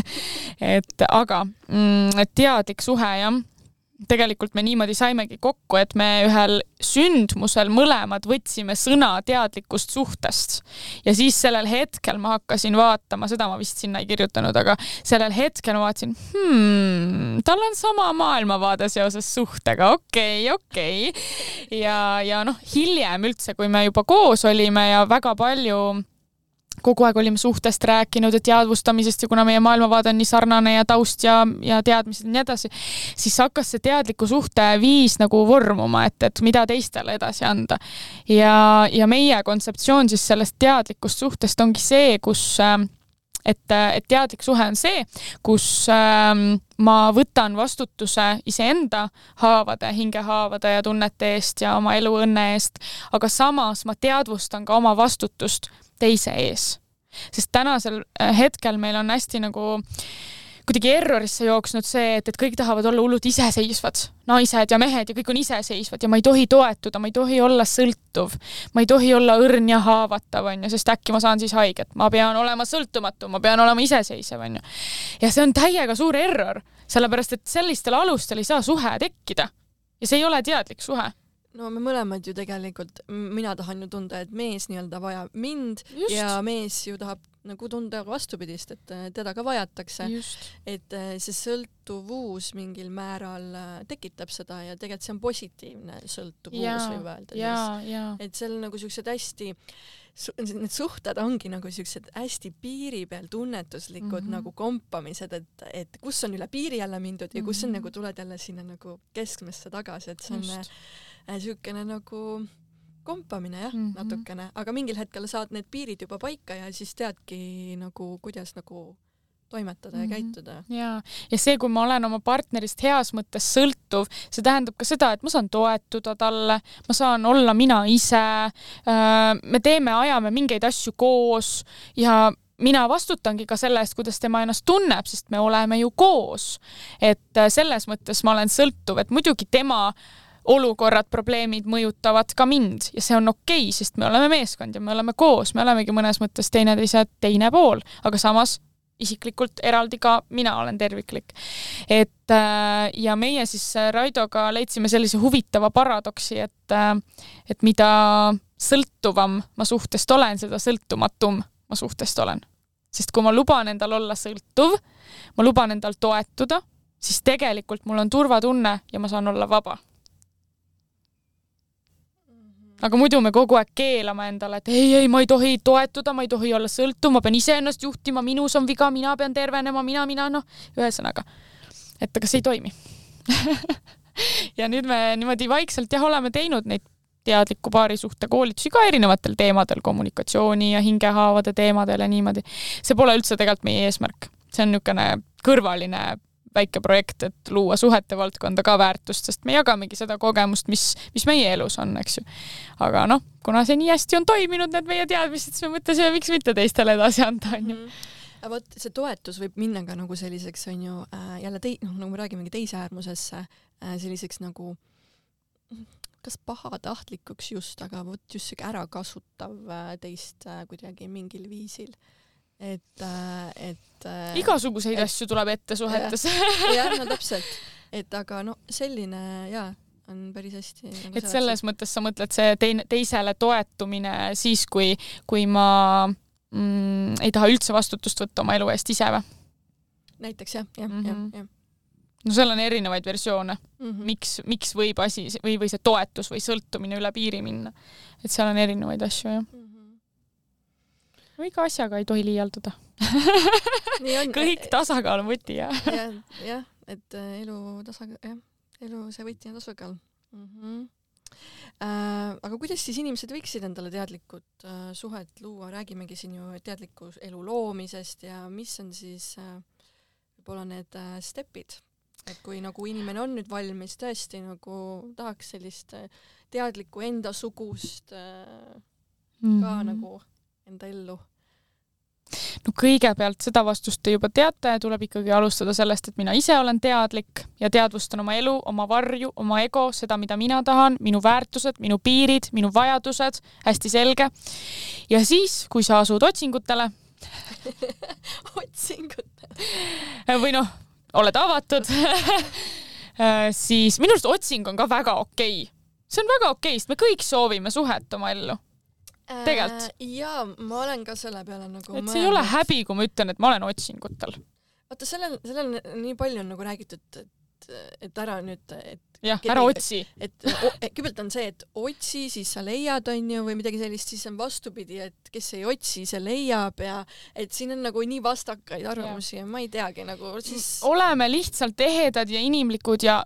Et aga mm, teadlik suhe jah tegelikult me niimoodi saimegi kokku, et me ühel sündmusel mõlemad võtsime sõna teadlikust suhtest. Ja siis sellel hetkel ma hakkasin vaatama, seda ma vist sinna ei kirjutanud, aga sellel hetkel ma vaatasin hmm,, tal on sama maailmavaade seoses suhtega, okei okay,, okei. Okay.. ja, ja noh, hiljem üldse, kui me juba koos olime ja väga palju kogu aeg olime suhtest rääkinud ja teadvustamisest ja kuna meie maailmavaade on nii sarnane ja taust ja, ja teadmised ja nii edasi, siis hakkas see teadliku suhte viis nagu vormuma, et, et mida teistele edasi anda. ja, ja meie kontseptsioon siis sellest teadlikust suhtest ongi see, kus et, et teadlik suhe on see, kus ähm, ma võtan vastutuse iseenda haavade, hingehaavade ja tunnete eest ja oma eluõnne eest, aga samas ma teadvustan ka oma vastutust teise ees. sest tänasel äh, hetkel meil on hästi nagu kuidagi errorisse jooksnud see, et, et kõik tahavad olla hullult iseseisvad, naised ja mehed ja kõik on iseseisvad ja ma ei tohi toetuda, ma ei tohi olla sõltuv, ma ei tohi olla õrn ja haavatav, onju, sest äkki ma saan siis haiget, ma pean olema sõltumatu, ma pean olema iseseisev, onju. ja see on täiega suur error, sellepärast et sellistel alustel ei saa suhe tekkida. ja see ei ole teadlik suhe no me mõlemad ju tegelikult, mina tahan ju tunda, et mees nii-öelda vajab mind Just. ja mees ju tahab nagu tunda vastupidist, et äh, teda ka vajatakse. et äh, see sõltuvus mingil määral äh, tekitab seda ja tegelikult see on positiivne sõltuvus, võib öelda. et seal nagu siuksed hästi need suhted ongi nagu siuksed hästi piiri peal tunnetuslikud mm -hmm. nagu kompamised, et, et kus on üle piiri jälle mindud ja kus on mm -hmm. nagu tuled jälle sinna nagu keskmesse tagasi, et see on Just. Äh, siukene nagu kompamine jah mm. -hmm. natukene, aga mingil hetkel saad need piirid juba paika ja siis teadki nagu, kuidas nagu toimetada ja Mhm. käituda. ja, ja see, kui ma olen oma partnerist heas mõttes sõltuv, see tähendab ka seda, et ma saan toetuda talle, ma saan olla mina ise. me teeme, ajame mingeid asju koos ja mina vastutangi ka selle eest, kuidas tema ennast tunneb, sest me oleme ju koos. et äh, selles mõttes ma olen sõltuv, et muidugi tema olukorrad, probleemid mõjutavad ka mind ja see on okei okay,, sest me oleme meeskond ja me oleme koos, me olemegi mõnes mõttes teineteise teine pool, aga samas isiklikult eraldi ka mina olen terviklik. et äh, ja meie siis äh, Raidoga leidsime sellise huvitava paradoksi, et äh, et mida sõltuvam ma suhtest olen, seda sõltumatum ma suhtest olen. sest kui ma luban endal olla sõltuv, ma luban endal toetuda, siis tegelikult mul on turvatunne ja ma saan olla vaba. Aga muidu me kogu aeg keelame endale, et ei, ei, ma ei tohi toetuda, ma ei tohi olla sõltuv, ma pean iseennast juhtima, minus on viga, mina pean tervenema, mina, mina, noh, ühesõnaga, et aga see ei toimi. ja nüüd me niimoodi vaikselt jah, oleme teinud neid teadliku paarisuhte koolitusi ka erinevatel teemadel, kommunikatsiooni ja hingehaavade teemadel ja niimoodi. see pole üldse tegelikult meie eesmärk, see on niisugune kõrvaline väike projekt, et luua suhete valdkonda ka väärtust, sest me jagamegi seda kogemust, mis, mis meie elus on, eks ju. aga noh, kuna see nii hästi on toiminud, need meie teadmised, siis me mõtlesime, miks mitte teistele edasi anda, onju. aga vot see toetus võib minna ka nagu selliseks onju äh, jälle tei-, noh nagu me räägimegi teise äärmusesse äh, selliseks nagu kas pahatahtlikuks just, aga vot just siuke ärakasutav äh, teist äh, kuidagi mingil viisil. äh,, et äh, igasuguseid et- asju tuleb ette suhetes. jah, no täpselt, et aga no selline jaa, on päris hästi nagu et selles mõttes sa mõtled see teine, teisele toetumine siis, kui, kui ma mm, ei taha üldse vastutust võtta oma elu eest ise või? näiteks jah, jah, Mhm. jah, jah. no seal on erinevaid versioone, Mhm. miks, miks võib asi või, või see toetus või sõltumine üle piiri minna. et seal on erinevaid asju jah. No iga asjaga ei tohi liialdada. kõik tasakaal on võti jah. jah, jah, et äh, elu tasakaal, jah, elu see võti on tasakaal mm. -hmm. Äh, aga kuidas siis inimesed võiksid endale teadlikud äh, suhet luua, räägimegi siin ju teadliku elu loomisest ja mis on siis äh, võib-olla need äh, stepid, et kui nagu inimene on nüüd valmis tõesti nagu tahaks sellist äh, teadlikku endasugust äh, ka Mhm. nagu enda ellu. no kõigepealt seda vastust te juba teate, tuleb ikkagi alustada sellest, et mina ise olen teadlik ja teadvustan oma elu, oma varju, oma ego, seda, mida mina tahan, minu väärtused, minu piirid, minu vajadused, hästi selge. ja siis, kui sa asud otsingutele otsingud. või noh, oled avatud, siis minu arust otsing on ka väga okei okay. see on väga okei okay,, sest me kõik soovime suhet oma ellu, Tegelikult. Äh, jaa, ma olen ka selle peale nagu et see ei ole häbi, kui ma ütlen, et ma olen otsingutel. vaata, sellel, sellel nii palju on nagu räägitud, et, et ära nüüd, et, jah, ära otsi. et kõigepealt on see, et otsi, siis sa leiad, onju, või midagi sellist, siis on vastupidi, et kes ei otsi, see leiab ja et siin on nagu nii vastakaid arvamusi ja ma ei teagi nagu siis oleme lihtsalt ehedad ja inimlikud ja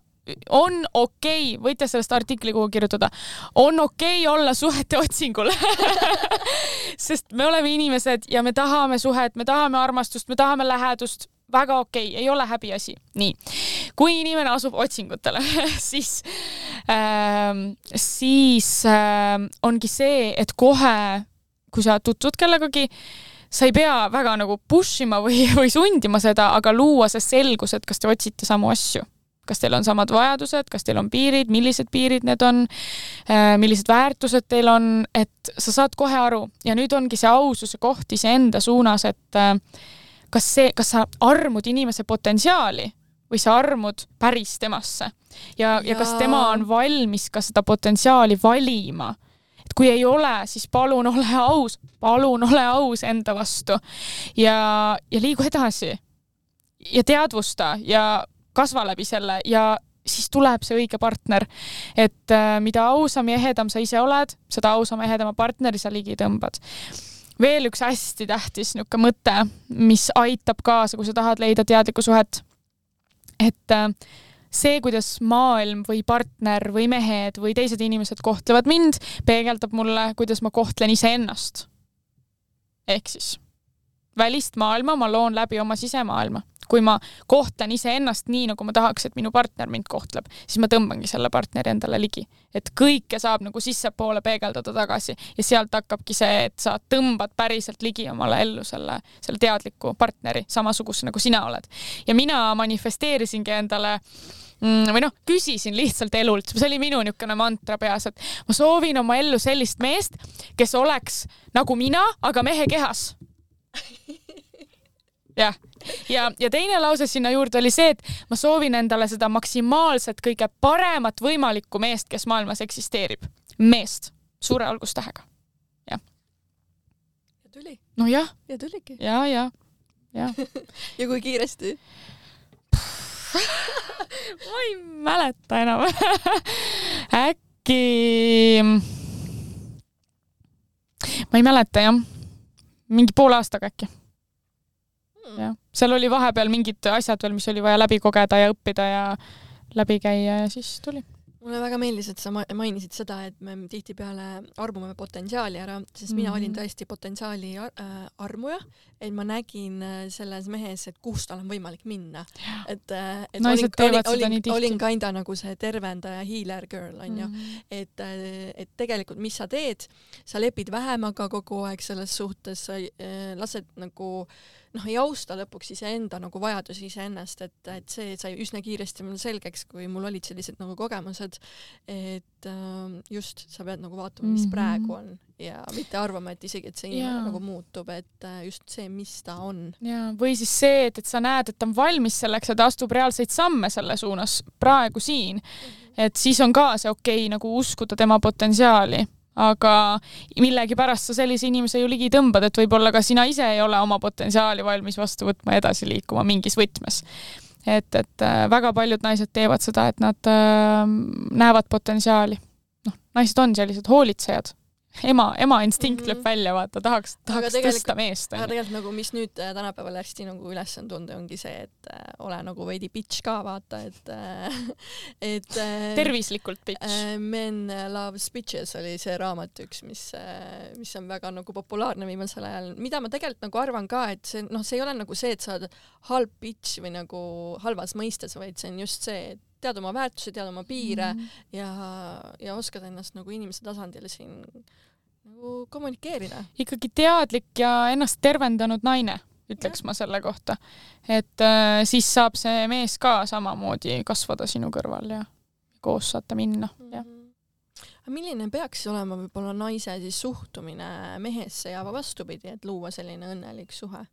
on okei okay,, võite sellest artikli kuhugi kirjutada, on okei okay olla suhete otsingul. sest me oleme inimesed ja me tahame suhet, me tahame armastust, me tahame lähedust, väga okei okay,, ei ole häbiasi. nii, kui inimene asub otsingutele, siis ähm,, siis ähm, ongi see, et kohe, kui sa tutvud kellegagi, sa ei pea väga nagu push ima või, või sundima seda, aga luua see selgus, et kas te otsite samu asju kas teil on samad vajadused, kas teil on piirid, millised piirid need on, millised väärtused teil on, et sa saad kohe aru. Ja nüüd ongi see aususe koht iseenda suunas, et äh, kas see, kas sa armud inimese potentsiaali või sa armud päris temasse. Ja, ja kas Jaa. tema on valmis ka seda potentsiaali valima? Et kui ei ole, siis palun ole aus, palun ole aus enda vastu. Ja, ja liigu edasi. Ja teadvusta ja kasva läbi selle ja siis tuleb see õige partner. et äh, mida ausam ja ehedam sa ise oled, seda ausama ja ehedama partneri sa ligi tõmbad. veel üks hästi tähtis niisugune mõte, mis aitab kaasa, kui sa tahad leida teadlikku suhet. et äh, see, kuidas maailm või partner või mehed või teised inimesed kohtlevad mind, peegeldab mulle, kuidas ma kohtlen iseennast. ehk siis välist maailma ma loon läbi oma sisemaailma. Kui ma kohtlen iseennast nii, nagu ma tahaks, et minu partner mind kohtleb, siis ma tõmbangi selle partneri endale ligi. et kõike saab nagu sissepoole peegeldada tagasi ja sealt hakkabki see, et sa tõmbad päriselt ligi omale ellu selle, selle teadliku partneri, samasuguse nagu sina oled. ja mina manifesteerisingi endale mm, või noh, küsisin lihtsalt elult, see oli minu niisugune mantra peas, et ma soovin oma ellu sellist meest, kes oleks nagu mina, aga mehe kehas jah, ja, ja teine lause sinna juurde oli see, et ma soovin endale seda maksimaalselt kõige paremat võimalikku meest, kes maailmas eksisteerib. meest, suure algustähega. jah. ja tuli. nojah. ja tuligi. ja, ja, ja ja kui kiiresti ma ei mäleta enam äkki. ma ei mäleta jah mingi poole aastaga äkki mm.. jah, seal oli vahepeal mingid asjad veel, mis oli vaja läbi kogeda ja õppida ja läbi käia ja siis tuli mulle väga meeldis, et sa mainisid seda, et me tihtipeale armume potentsiaali ära, sest mm -hmm. mina olin mhm. tõesti potentsiaali ar äh, armuja, et ma nägin äh, selles mehes, et kuhu tal on võimalik minna. et, äh, et seda olin, nii tihti. olin kinda nagu see tervendaja healer girl onju mm, -hmm. et, et tegelikult, mis sa teed, sa lepid vähemaga kogu aeg selles suhtes, sa lased nagu äh, noh, ei austa lõpuks iseenda nagu vajadusi iseennast, et, et see sai üsna kiiresti mulle selgeks, kui mul olid sellised nagu kogemused, et äh, just sa pead nagu vaatama, mis mm -hmm. praegu on ja mitte arvama, et isegi, et see inimene ja. nagu muutub, et äh, just see, mis ta on. ja, või siis see, et, et sa näed, et ta on valmis selleks ja ta astub reaalseid samme selle suunas praegu siin mm, -hmm. et siis on ka see okei okay, nagu uskuda tema potentsiaali aga millegipärast sa sellise inimese ju ligi tõmbad, et võib-olla ka sina ise ei ole oma potentsiaali valmis vastu võtma ja edasi liikuma mingis võtmes. et, et äh, väga paljud naised teevad seda, et nad äh, näevad potentsiaali. noh, naised on sellised hoolitsejad ema, ema instinkt mm -hmm. lööb välja, vaata, tahaks, tahaks tõsta meest. aga tegelikult nagu, mis nüüd äh, tänapäeval hästi nagu üles on tulnud, ongi see, et äh, ole nagu veidi bitch ka, vaata, et äh, et äh, tervislikult bitch äh,. Men loves bitches oli see raamat üks, mis äh,, mis on väga nagu populaarne viimasel ajal, mida ma tegelikult nagu arvan ka, et see noh, see ei ole nagu see, et sa oled halb bitch või nagu halvas mõistes, vaid see on just see, et tead oma väärtusi, tead oma piire mm -hmm. ja, ja oskad ennast nagu inimese tasandil siin nagu kommunikeerida. ikkagi teadlik ja ennast tervendanud naine, ütleks ja. ma selle kohta. et äh, siis saab see mees ka samamoodi kasvada sinu kõrval ja koos saate minna mm, -hmm. jah aga milline peaks olema võib-olla naise siis suhtumine mehesse ja vastupidi, et luua selline õnnelik suhe?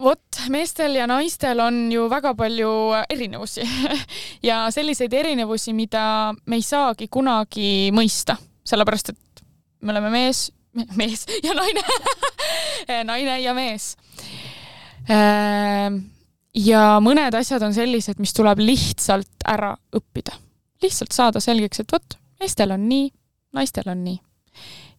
Vot, meestel ja naistel on ju väga palju erinevusi. Ja selliseid erinevusi, mida me ei saagi kunagi mõista, sellepärast et me oleme mees, mees ja naine. Naine ja mees. Ehm, ja mõned asjad on sellised, mis tuleb lihtsalt ära õppida, lihtsalt saada selgeks, et vot, meestel on nii, naistel on nii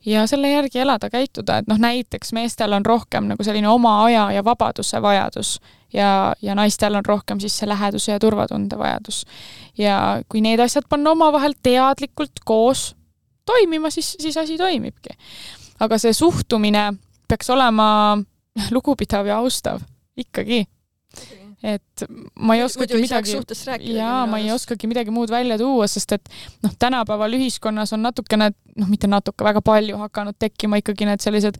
ja selle järgi elada, käituda, et noh, näiteks meestel on rohkem nagu selline oma aja ja vabaduse vajadus ja, ja naistel on rohkem siis see läheduse ja turvatunde vajadus. ja kui need asjad panna omavahel teadlikult koos toimima, siis, siis asi toimibki. aga see suhtumine peaks olema lugupidav ja austav ikkagi et ma ei oskagi midagi, jaa, ma ei oskagi midagi muud välja tuua, sest et noh, tänapäeval ühiskonnas on natukene, noh, mitte natuke, väga palju hakanud tekkima ikkagi need sellised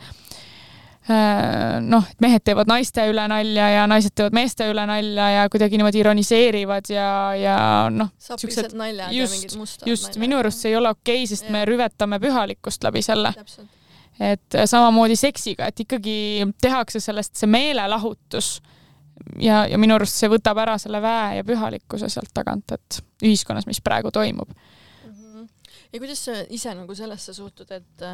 äh, noh, et mehed teevad naiste üle nalja ja naised teevad meeste üle nalja ja kuidagi niimoodi ironiseerivad ja, ja noh, siuksed naljad just, ja mingid mustad just, naljad. minu arust see ei ole okei okay,, sest ja. me rüvetame pühalikkust läbi selle. et samamoodi seksiga, et ikkagi tehakse sellest see meelelahutus ja, ja minu arust see võtab ära selle väe ja pühalikkuse sealt tagant, et ühiskonnas, mis praegu toimub mm. -hmm. ja kuidas sa ise nagu sellesse suhtud, et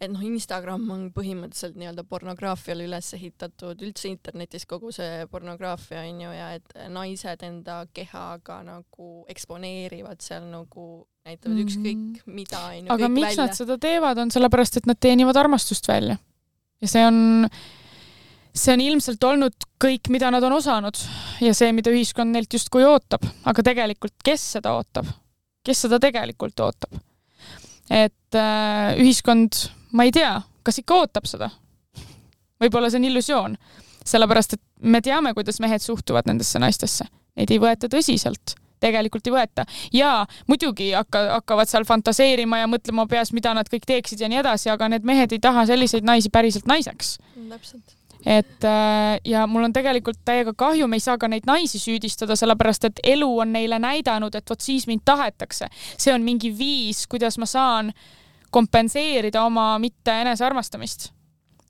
et noh, Instagram on põhimõtteliselt nii-öelda pornograafiale üles ehitatud, üldse internetis kogu see pornograafia on ju ja et naised enda kehaga nagu eksponeerivad seal nagu näitavad mm -hmm. ükskõik mida on ju. aga miks välja. nad seda teevad, on sellepärast, et nad teenivad armastust välja. ja see on see on ilmselt olnud kõik, mida nad on osanud ja see, mida ühiskond neilt justkui ootab, aga tegelikult, kes seda ootab? kes seda tegelikult ootab? et äh, ühiskond, ma ei tea, kas ikka ootab seda? võib-olla see on illusioon, sellepärast et me teame, kuidas mehed suhtuvad nendesse naistesse, neid ei võeta tõsiselt tegelikult ei võeta. jaa, muidugi hakka, hakkavad seal fantaseerima ja mõtlema peas, mida nad kõik teeksid ja nii edasi, aga need mehed ei taha selliseid naisi päriselt naiseks. täpselt et äh, ja mul on tegelikult täiega kahju, me ei saa ka neid naisi süüdistada, sellepärast et elu on neile näidanud, et vot siis mind tahetakse. see on mingi viis, kuidas ma saan kompenseerida oma mitte enesearmastamist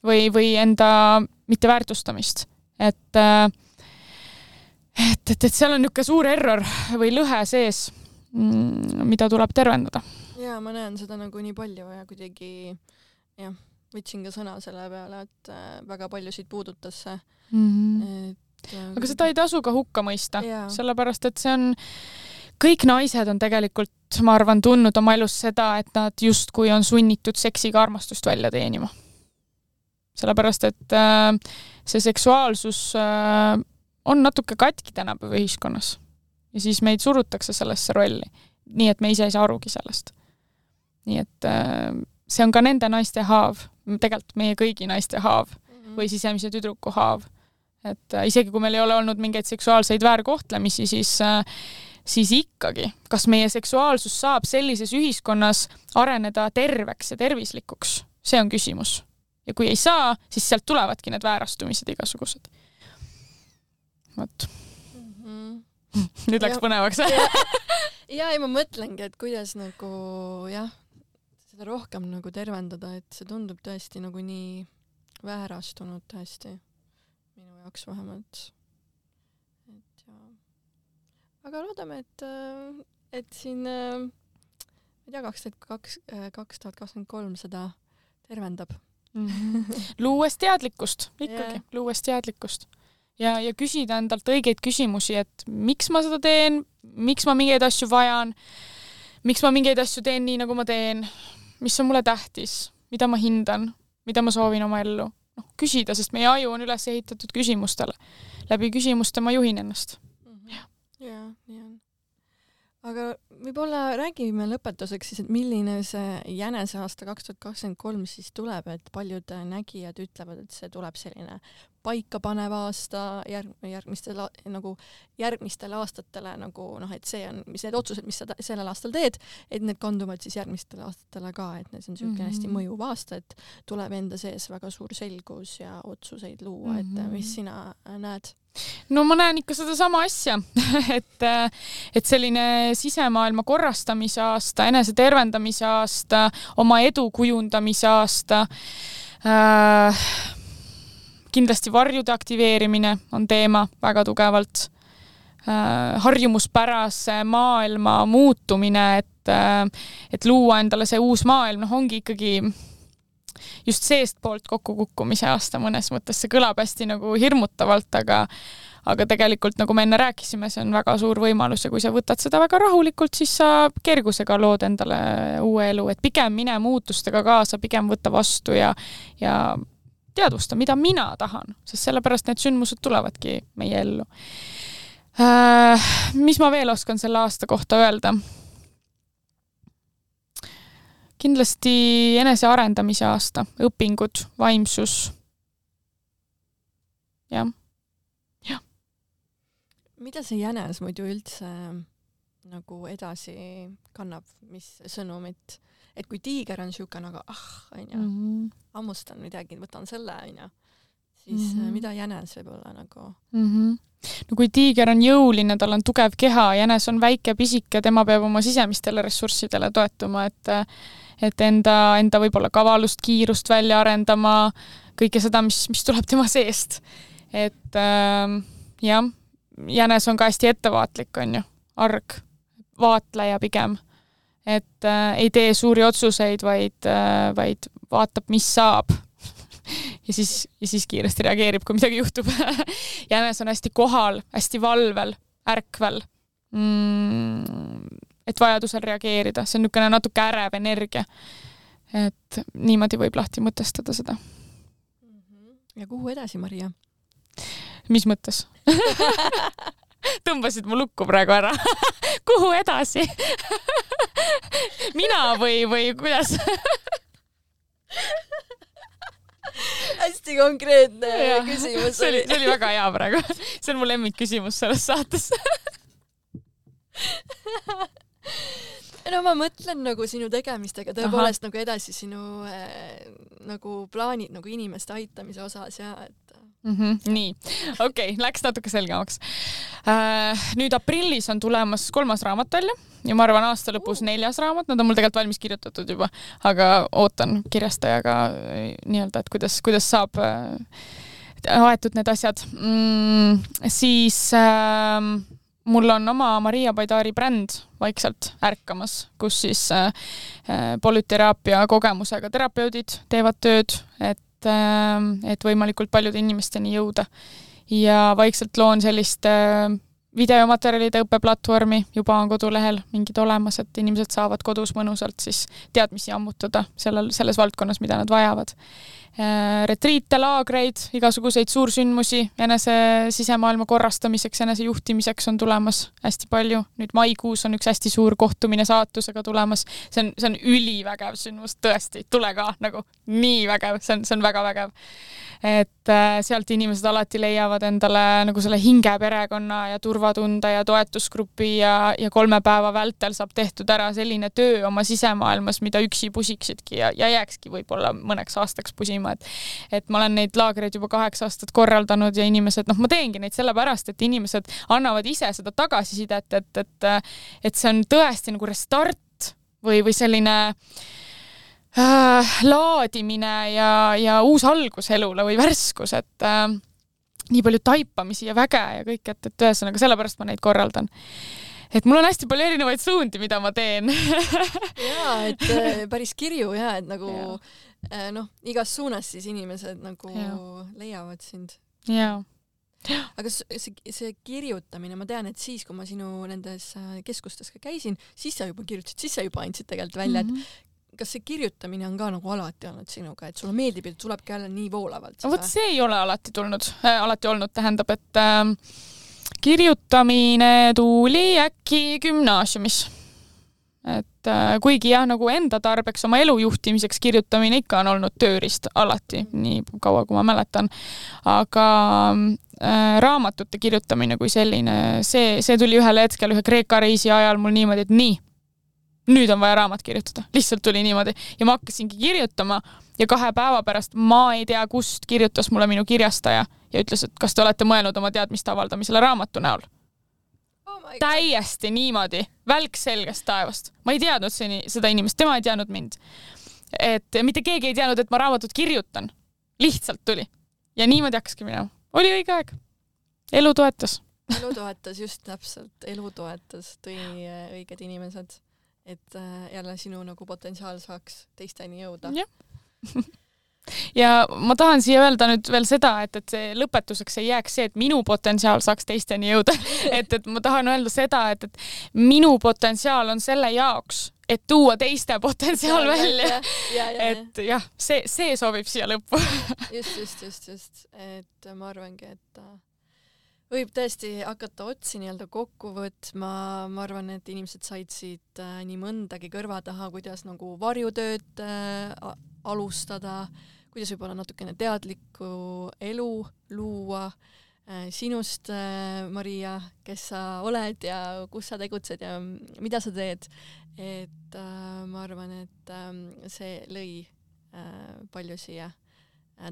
või, või enda mitteväärtustamist. et äh, et, et, et seal on niisugune suur error või lõhe sees, mm, mida tuleb tervendada. ja ma näen seda nagu nii palju ja kuidagi jah, võtsin ka sõna selle peale, et äh, väga paljusid puudutas see mm. -hmm. et äh, aga seda ei tasu ka hukka mõista, sellepärast et see on, kõik naised on tegelikult, ma arvan, tundnud oma elus seda, et nad justkui on sunnitud seksiga armastust välja teenima. sellepärast, et äh, see seksuaalsus on natuke katki tänapäeva ühiskonnas. ja siis meid surutakse sellesse rolli. nii et me ise ei saa arugi sellest. nii et see on ka nende naiste haav, tegelikult meie kõigi naiste haav -hmm. või sisemise tüdruku haav. et äh, isegi kui meil ei ole olnud mingeid seksuaalseid väärkohtlemisi, siis äh, siis ikkagi, kas meie seksuaalsus saab sellises ühiskonnas areneda terveks ja tervislikuks, see on küsimus. ja kui ei saa, siis sealt tulevadki need väärastumised igasugused vot mm. -hmm. nüüd läks ja, põnevaks ja ei, ma mõtlengi, et kuidas nagu jah, seda rohkem nagu tervendada, et see tundub tõesti nagu nii väärastunud tõesti, minu jaoks vähemalt. et ja, aga loodame, et, et siin ma ei tea, kaks tuhat kaks, kaks tuhat kakskümmend kolm seda tervendab. -hmm. luues teadlikkust, ikkagi yeah., luues teadlikkust ja, ja küsida endalt õigeid küsimusi, et miks ma seda teen, miks ma mingeid asju vajan, miks ma mingeid asju teen nii, nagu ma teen, mis on mulle tähtis, mida ma hindan, mida ma soovin oma ellu. noh, küsida, sest meie aju on üles ehitatud küsimustele. läbi küsimuste ma juhin ennast. -hmm. jah, nii on. aga võib-olla räägime lõpetuseks siis, et milline see jänese aasta kaks tuhat kakskümmend kolm siis tuleb, et paljud nägijad ütlevad, et see tuleb selline paikapanev aasta järg-, järgmistel nagu järgmistele aastatele nagu noh, et see on, mis need otsused, mis sa sellel aastal teed, et need kanduvad siis järgmistele aastatele ka, et see on niisugune mm -hmm. hästi mõjuv aasta, et tuleb enda sees väga suur selgus ja otsuseid luua, et mm -hmm. mis sina näed? no ma näen ikka sedasama asja et, et selline sisemaailma korrastamise aasta, enese tervendamise aasta, oma edu kujundamise aasta äh,, kindlasti varjude aktiveerimine on teema väga tugevalt äh,. harjumuspärase maailma muutumine, et äh,, et luua endale see uus maailm, noh, ongi ikkagi just seestpoolt kokkukukkumise aasta mõnes mõttes, see kõlab hästi nagu hirmutavalt, aga aga tegelikult, nagu me enne rääkisime, see on väga suur võimalus ja kui sa võtad seda väga rahulikult, siis sa kergusega lood endale uue elu, et pigem mine muutustega kaasa, pigem võta vastu ja ja teadvusta, mida mina tahan, sest sellepärast need sündmused tulevadki meie ellu äh,. mis ma veel oskan selle aasta kohta öelda? kindlasti enesearendamise aasta, õpingud, vaimsus. jah, jah. mida see jänes muidu üldse nagu edasi kannab, mis sõnumit et kui tiiger on niisugune nagu ah, onju, mhm. hammustan midagi, võtan selle, onju, siis mm -hmm. mida jänes võib olla nagu mm? -hmm. no kui tiiger on jõuline, tal on tugev keha, jänes on väike, pisike, tema peab oma sisemistele ressurssidele toetuma, et et enda, enda võib-olla kavalust, kiirust välja arendama, kõike seda, mis, mis tuleb tema seest. et äh, jah, jänes on ka hästi ettevaatlik, on ju, arg, vaatleja pigem et äh, ei tee suuri otsuseid, vaid äh,, vaid vaatab, mis saab ja siis, ja siis kiiresti reageerib, kui midagi juhtub jänes on hästi kohal, hästi valvel, ärkvel mm,. et vajadusel reageerida, see on niisugune natuke ärev energia. et niimoodi võib lahti mõtestada seda ja kuhu edasi, Maria? mis mõttes? tõmbasid mu lukku praegu ära. kuhu edasi? mina või, või kuidas? hästi konkreetne küsimus see oli, see oli väga hea praegu. see on mu lemmikküsimus selles saates. no ma mõtlen nagu sinu tegemistega tõepoolest nagu edasi sinu äh, nagu plaanid nagu inimeste aitamise osas ja et mm. -hmm. nii, okei okay,, läks natuke selgemaks äh,. nüüd aprillis on tulemas kolmas raamat välja ja ma arvan aasta lõpus neljas raamat, nad on mul tegelikult valmis kirjutatud juba, aga ootan kirjastajaga äh, nii-öelda, et kuidas, kuidas saab äh, aetud need asjad mm,. siis äh, mul on oma Maria Baidari bränd vaikselt ärkamas, kus siis äh, polüteraapia kogemusega terapeudid teevad tööd, et äh,, et võimalikult paljude inimesteni jõuda. ja vaikselt loon sellist äh, videomaterjalide õppeplatvormi, juba on kodulehel mingid olemas, et inimesed saavad kodus mõnusalt siis teadmisi ammutada sellel, selles valdkonnas, mida nad vajavad retriite, laagreid, igasuguseid suursündmusi enese sisemaailma korrastamiseks, enese juhtimiseks on tulemas hästi palju. nüüd maikuus on üks hästi suur kohtumine saatusega tulemas. see on, see on ülivägev sündmus, tõesti, tule ka nagu nii vägev, see on, see on väga vägev. Et äh, sealt inimesed alati leiavad endale nagu selle hingeperekonna ja turvatunde ja toetusgrupi ja, ja kolme päeva vältel saab tehtud ära selline töö oma sisemaailmas, mida üksi pusiksidki ja, ja jääkski võib-olla mõneks aastaks pusima, et et ma olen neid laagreid juba kaheksa aastat korraldanud ja inimesed, noh, ma teengi neid sellepärast, et inimesed annavad ise seda tagasisidet, et, et et see on tõesti nagu restart või, või selline äh, laadimine ja, ja uus algus elule või värskus, et äh, nii palju taipamisi ja väge ja kõik, et, et ühesõnaga sellepärast ma neid korraldan et mul on hästi palju erinevaid suundi, mida ma teen jaa, et äh, päris kirju ja et nagu äh, noh, igas suunas siis inimesed nagu Jaa. leiavad sind. jaa, aga see, see kirjutamine, ma tean, et siis, kui ma sinu nendes äh, keskustes ka käisin, siis sa juba kirjutasid, siis sa juba andsid tegelikult välja, Mhm. et kas see kirjutamine on ka nagu alati olnud sinuga, et sulle meeldib ja tulebki jälle nii voolavalt? vot see ei ole alati tulnud äh,, alati olnud, tähendab, et äh, kirjutamine tuli äkki gümnaasiumis. et äh, kuigi jah, nagu enda tarbeks, oma elu juhtimiseks kirjutamine ikka on olnud tööriist alati, nii kaua kui ma mäletan. aga äh, raamatute kirjutamine kui selline, see, see tuli ühel hetkel ühe Kreeka reisi ajal mul niimoodi, et nii, nüüd on vaja raamat kirjutada, lihtsalt tuli niimoodi ja ma hakkasingi kirjutama ja kahe päeva pärast ma ei tea, kust kirjutas mulle minu kirjastaja ja ütles, et kas te olete mõelnud oma teadmiste avaldamisele raamatu näol. oh täiesti niimoodi, välk selgest taevast. ma ei teadnud seni seda inimest, tema ei teadnud mind. et mitte keegi ei teadnud, et ma raamatut kirjutan. lihtsalt tuli ja niimoodi hakkaski minema. oli õige aeg. elu toetas. elu toetas just täpselt, elu toetas, tõi äh, õiged inimesed, et äh, jälle sinu nagu potentsiaal saaks teisteni jõuda. ja ma tahan siia öelda nüüd veel seda, et, et see lõpetuseks ei jääks see, et minu potentsiaal saaks teisteni jõuda. et, et ma tahan öelda seda, et, et minu potentsiaal on selle jaoks, et tuua teiste potentsiaal välja. et jah, see, see sobib siia lõppu. just, just, just, just, et ma arvangi, et äh, võib tõesti hakata otsi nii-öelda kokku võtma, ma arvan, et inimesed said siit äh, nii mõndagi kõrva taha, kuidas nagu varjutööd äh, alustada, kuidas võib-olla natukene teadlikku elu luua äh, sinust, Maria, kes sa oled ja kus sa tegutsed ja mida sa teed. et äh, ma arvan, et ähm, see lõi äh, palju siia äh,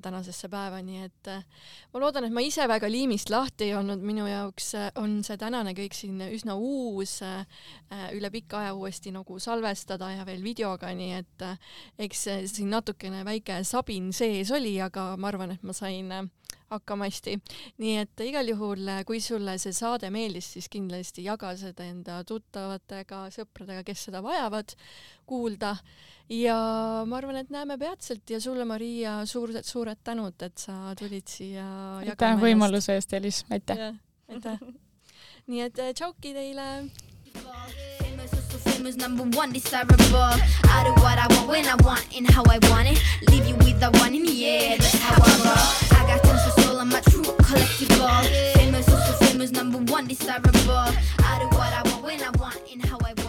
tänasesse päeva, nii et äh, ma loodan, et ma ise väga liimist lahti ei olnud, minu jaoks äh, on see tänane kõik siin üsna uus äh,, üle pika aja uuesti nagu salvestada ja veel videoga, nii et äh, eks äh, siin natukene väike sabin sees oli, aga ma arvan, et ma sain äh, hakkama hästi. nii et igal juhul, kui sulle see saade meeldis, siis kindlasti jaga seda enda tuttavatega, sõpradega, kes seda vajavad kuulda ja ma arvan, et näeme peatselt ja sulle, Maria, suured, suured tänud, et sa tulid siia aitäh võimaluse eest, Elis, aitäh. aitäh. nii et äh, tšauki teile. Famous, so famous, number one, desirable. I do what I want when I want and how I want it. Leave you with the one in the air. That's how I roll. 같은 소설 아마 true collectible famous also famous number one desirable. I do what I want when I want and how I want.